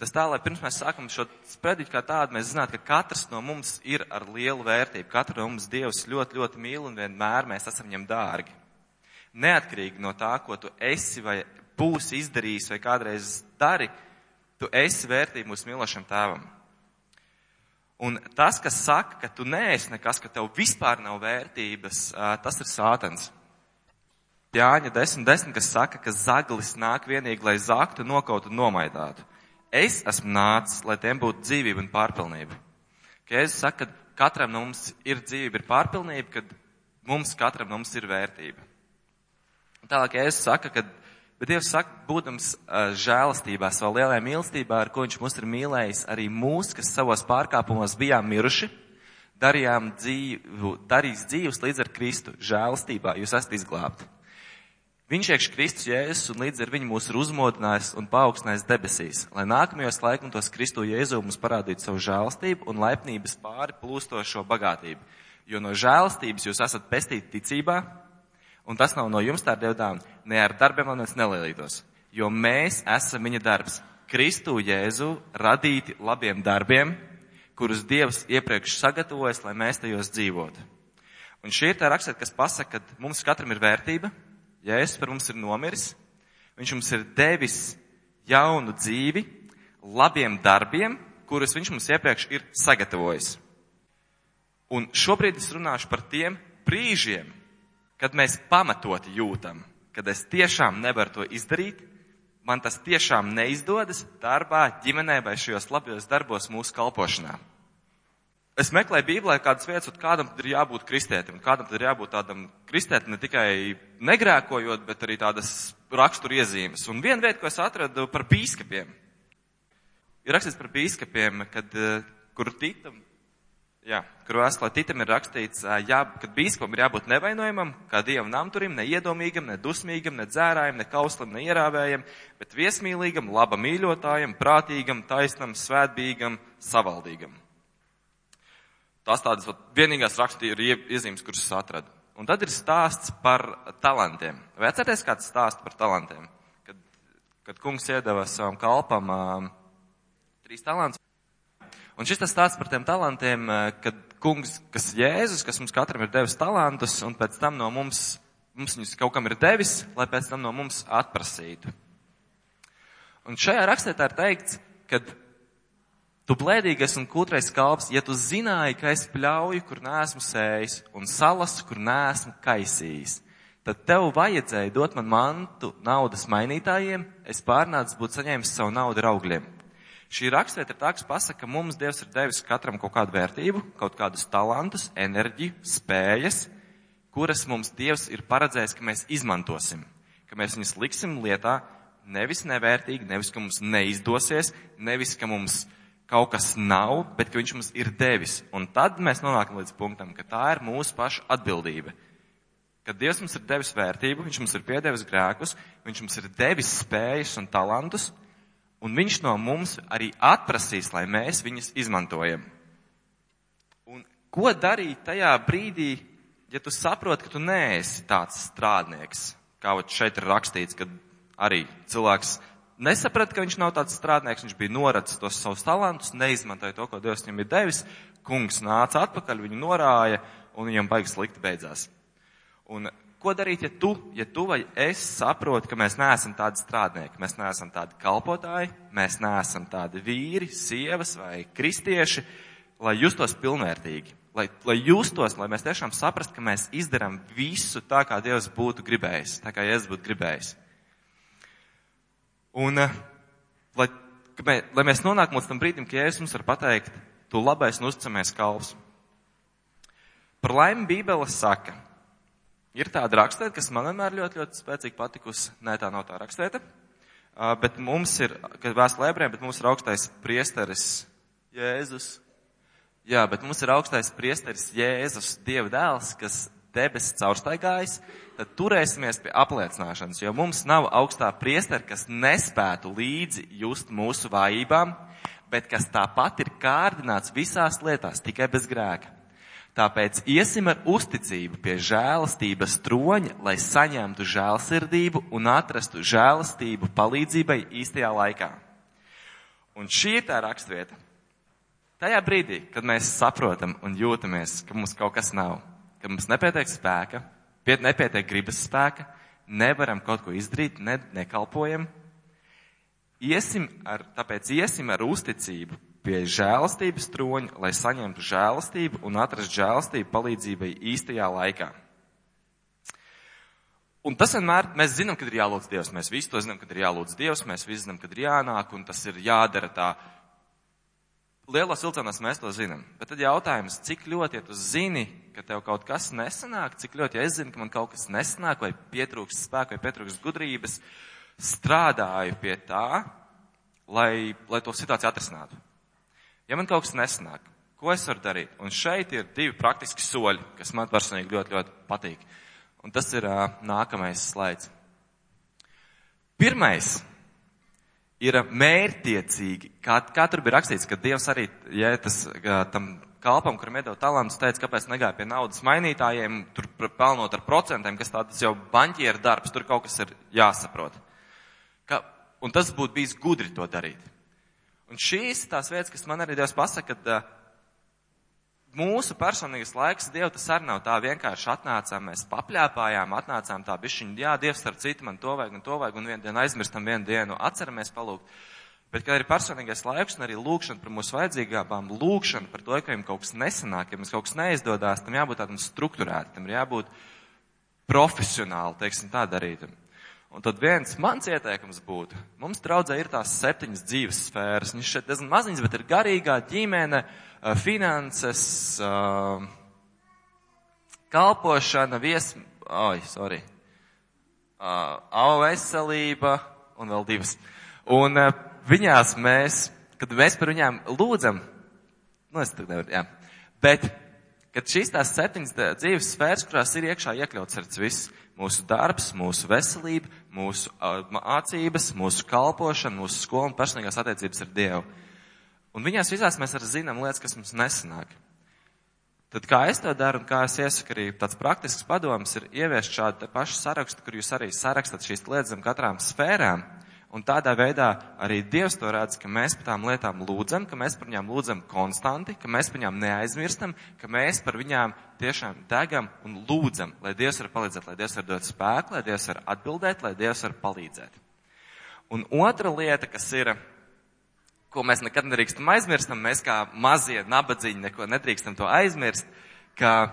Tas tā, lai pirms mēs sākam šo sprediķu kā tādu, mēs zinātu, ka katrs no mums ir ar lielu vērtību. Katru no mums Dievs ļoti, ļoti mīl un vienmēr mēs esam viņam dārgi. Neatkarīgi no tā, ko tu esi vai būsi izdarījis vai kādreiz dari, tu esi vērtība mūsu mīlošam tēvam. Un tas, kas saka, ka tu neesi nekas, ka tev vispār nav vērtības, tas ir sātans. Jāņa 10, 10, kas saka, ka zaglis nāk vienīgi, lai zaktu, nokautu un nomaidātu. Es esmu nācis, lai tiem būtu dzīvība un pārpilnība. Ka Jēzus saka, ka katram no mums ir dzīvība, ir pārpilnība, kad mums katram no mums ir vērtība. Tālāk Jēzus saka, ka, bet Dievs saka, būdams uh, žēlastībā, savā lielajā mīlestībā, ar ko viņš mūs ir mīlējis, arī mūs, kas savos pārkāpumos bijām miruši, darījām dzīvu, darīs dzīvus līdz ar Kristu žēlastībā, jūs esat izglābti. Viņš iekš Kristus Jēzus un līdz ar viņu mūs ir uzmodinājis un paaugstinājis debesīs, lai nākamajos laikmetos Kristu Jēzu mums parādītu savu žēlstību un laipnības pāri plūstošo bagātību. Jo no žēlstības jūs esat pestīti ticībā, un tas nav no jums tā dievdām, ne ar darbiem, lai mēs nelielītos. Jo mēs esam viņa darbs. Kristu Jēzu radīti labiem darbiem, kurus Dievs iepriekš sagatavojas, lai mēs tajos dzīvotu. Un šī ir tā rakstīt, kas pasaka, ka mums katram ir vērtība, Jēzus par mums ir nomiris, viņš mums ir devis jaunu dzīvi, labiem darbiem, kurus viņš mums iepriekš ir sagatavojis. Un šobrīd es runāšu par tiem brīžiem, kad mēs pamatoti jūtam, kad es tiešām nevaru to izdarīt, man tas tiešām neizdodas darbā, ģimenē vai šajos labajos darbos mūsu kalpošanā es meklēju Bībelē kādas vietas, un kādam ir jābūt kristētim, un kādam ir jābūt tādam kristētim ne tikai negrēkojot, bet arī tādas raksturu iezīmes. Un viena vieta, ko es atradu par bīskapiem, ir rakstīts par bīskapiem, kad, eh, kur titam, jā, kur vēstulē titam ir rakstīts, jā, kad bīskapam ir jābūt nevainojamam, kā dievam namturim, ne iedomīgam, ne dusmīgam, ne dzērājam, ne kauslam, ne ierāvējam, bet viesmīlīgam, laba mīļotājam, prātīgam, taisnam, svētbīgam, savaldīgam. Tās tādas vienīgās rakstīra iezīmes, kuras es atradu. Un tad ir stāsts par talantiem. Vai atcerieties kāds stāsts par talantiem? Kad kad kungs iedeva savam kalpam uh, trīs talantus. Un šis tas stāsts par tiem talantiem, uh, kad kungs, kas Jēzus, kas mums katram ir devis talantus, un pēc tam no mums, mums viņus kaut kam ir devis, lai pēc tam no mums atprasītu. Un šajā rakstētā ir teikts, ka tu blēdīgais un kūtrais kalps, ja tu zināji, ka es pļauju, kur neesmu sējis, un salasu, kur neesmu kaisījis, tad tev vajadzēja dot man mantu naudas mainītājiem, es pārnācis būt saņēmis savu naudu augļiem. Šī rakstvieta ir tā, kas pasaka, ka mums Dievs ir devis katram kaut kādu vērtību, kaut kādus talantus, enerģiju, spējas, kuras mums Dievs ir paredzējis, ka mēs izmantosim, ka mēs viņus liksim lietā, nevis nevērtīgi, nevis, ka mums neizdosies, nevis, ka mums kaut kas nav, bet ka viņš mums ir devis. Un tad mēs nonākam līdz punktam, ka tā ir mūsu paša atbildība. Kad Dievs mums ir devis vērtību, Viņš mums ir piedevis grēkus, Viņš mums ir devis spējas un talantus, un Viņš no mums arī atprasīs, lai mēs viņus izmantojam. Un ko darīt tajā brīdī, ja tu saproti, ka tu neesi tāds strādnieks, kā šeit ir rakstīts, kad arī cilvēks nesaprata, ka viņš nav tāds strādnieks, viņš bija noracis tos savus talantus, neizmantoja to, ko Dievs viņam ir devis, kungs nāca atpakaļ, viņu norāja, un viņam baigas slikti beidzās. Un ko darīt, ja tu, ja tu vai es saprotu, ka mēs neesam tādi strādnieki, mēs neesam tādi kalpotāji, mēs neesam tādi vīri, sievas vai kristieši, lai justos pilnvērtīgi, lai, lai justos, lai mēs tiešām saprastu, ka mēs izdarām visu tā, kā Dievs būtu gribējis, tā kā Jēzus būtu gribējis. Un, eh, lai, lai mēs nonākam līdz tam brīdim, ka Jēzus mums var pateikt, tu labais un uzticamies kalps. Par laimi Bībele saka, ir tāda rakstēta, kas man vienmēr ļoti, ļoti spēcīgi patikusi, nē, tā nav tā rakstēta, bet mums ir, kad vēstulē ebrejiem, bet mums ir augstais priesteris Jēzus. Jā, bet mums ir augstais priesteris Jēzus, Dieva dēls, kas debesis caurstaigājis, tad turēsimies pie apliecināšanas, jo mums nav augstā priestera, kas nespētu līdzi just mūsu vājībām, bet kas tāpat ir kārdināts visās lietās, tikai bez grēka. Tāpēc iesim ar uzticību pie žēlastības troņa, lai saņemtu žēlsirdību un atrastu žēlastību palīdzībai īstajā laikā. Un šī ir tā rakstvieta. Tajā brīdī, kad mēs saprotam un jūtamies, ka mums kaut kas nav, ka mums nepietiek spēka, nepietiek gribas spēka, nevaram kaut ko izdarīt, ne, nekalpojam. Iesim ar, tāpēc iesim ar uzticību pie žēlastības troņa, lai saņemtu žēlastību un atrast žēlastību palīdzībai īstajā laikā. Un tas vienmēr, mēs zinām, kad ir jālūdz Dievs, mēs visi to zinām, kad ir jālūdz Dievs, mēs visi zinām, kad ir jānāk, un tas ir jādara tā lielos vilcienos mēs to zinām. Bet tad jautājums, cik ļoti, ja tu zini, ka tev kaut kas nesanāk, cik ļoti, ja es zinu, ka man kaut kas nesanāk, vai pietrūks spēka, vai pietrūks gudrības, strādāju pie tā, lai, lai to situāciju atrisinātu. Ja man kaut kas nesanāk, ko es varu darīt? Un šeit ir divi praktiski soļi, kas man personīgi ļoti, ļoti patīk. Un tas ir uh, nākamais slaids. Pirmais ir mērtiecīgi, kā, kā tur bija rakstīts, ka Dievs arī, ja tas tam kalpam, kuram iedod talantus, teica, kāpēc negāja pie naudas mainītājiem, tur pelnot ar procentiem, kas tāds jau baņķieru darbs, tur kaut kas ir jāsaprot. Ka, un tas būtu bijis gudri to darīt. Un šīs tās vietas, kas man arī Dievs pasaka, ka mūsu personīgais laiks Dievu tas arī nav tā vienkārši atnācām, mēs papļāpājām, atnācām tā bišķiņa, jā, Dievs starp citu man to vajag un to vajag un vienu dienu aizmirstam vienu dienu, atceramies palūgt. Bet, kad ir personīgais laiks un arī lūkšana par mūsu vajadzīgām, lūkšana par to, ka viņam kaut kas nesanāk, ja mums kaut kas neizdodas, tam jābūt tādam strukturētam, tam jābūt profesionāli, teiksim, tā darītam. Un tad viens mans ieteikums būtu, mums draudzē ir tās septiņas dzīves sfēras. Viņš šeit diezgan maziņas, bet ir garīgā ģimene, eh, finanses, eh, kalpošana, vies, oi, sorry, eh, auga veselība un vēl divas. Un viņās mēs, kad mēs par viņām lūdzam, nu es tagad nevaru, jā, bet, kad šīs tās septiņas dzīves sfēras, kurās ir iekšā iekļauts ar viss, mūsu darbs, mūsu veselība, mūsu mācības, mūsu kalpošana, mūsu skola un personīgās attiecības ar Dievu. Un viņās visās mēs arī zinām lietas, kas mums nesanāk. Tad kā es to daru un kā es iesaku arī tāds praktisks padoms ir ieviest šādu pašu sarakstu, kur jūs arī sarakstat šīs lietas zem katrām sfērām. Un tādā veidā arī Dievs to redz, ka mēs par tām lietām lūdzam, ka mēs par viņām lūdzam konstanti, ka mēs par viņām neaizmirstam, ka mēs par viņām tiešām degam un lūdzam, lai Dievs var palīdzēt, lai Dievs var dot spēku, lai Dievs var atbildēt, lai Dievs var palīdzēt. Un otra lieta, kas ir, ko mēs nekad nedrīkstam aizmirstam, mēs kā mazie nabadzīņi neko nedrīkstam to aizmirst, ka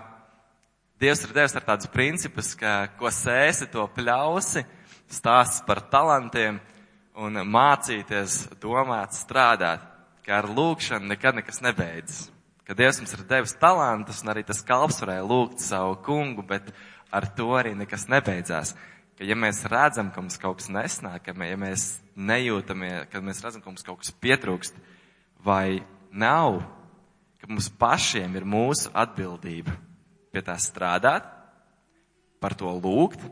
Dievs ir devis ar tādus principus, ka ko sēsi, to pļausi, stāsts par talantiem un mācīties, domāt, strādāt, ka ar lūkšanu nekad nekas nebeidzas. Ka Dievs mums ir devis talantus un arī tas kalps varēja lūgt savu kungu, bet ar to arī nekas nebeidzās. Ka ja mēs redzam, ka mums kaut kas nesnāk, ka ja mēs nejūtamies, kad mēs redzam, ka mums kaut kas pietrūkst vai nav, ka mums pašiem ir mūsu atbildība pie tā strādāt, par to lūgt,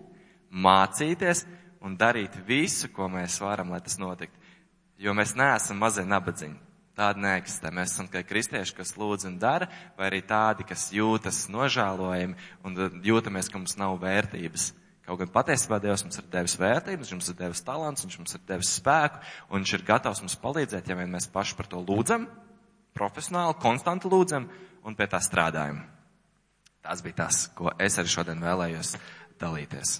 mācīties un darīt visu, ko mēs varam, lai tas notiktu. Jo mēs neesam mazie nabadzīņi. Tāda neeksistē. Mēs esam tikai kristieši, kas lūdz un dara, vai arī tādi, kas jūtas nožēlojami un jūtamies, ka mums nav vērtības. Kaut gan patiesībā Dievs mums ir devis vērtības, viņš mums ir devis talants, viņš mums ir devis spēku, un viņš ir gatavs mums palīdzēt, ja vien mēs paši par to lūdzam, profesionāli, konstanti lūdzam un pie tā strādājam. Tas bija tas, ko es arī šodien vēlējos dalīties.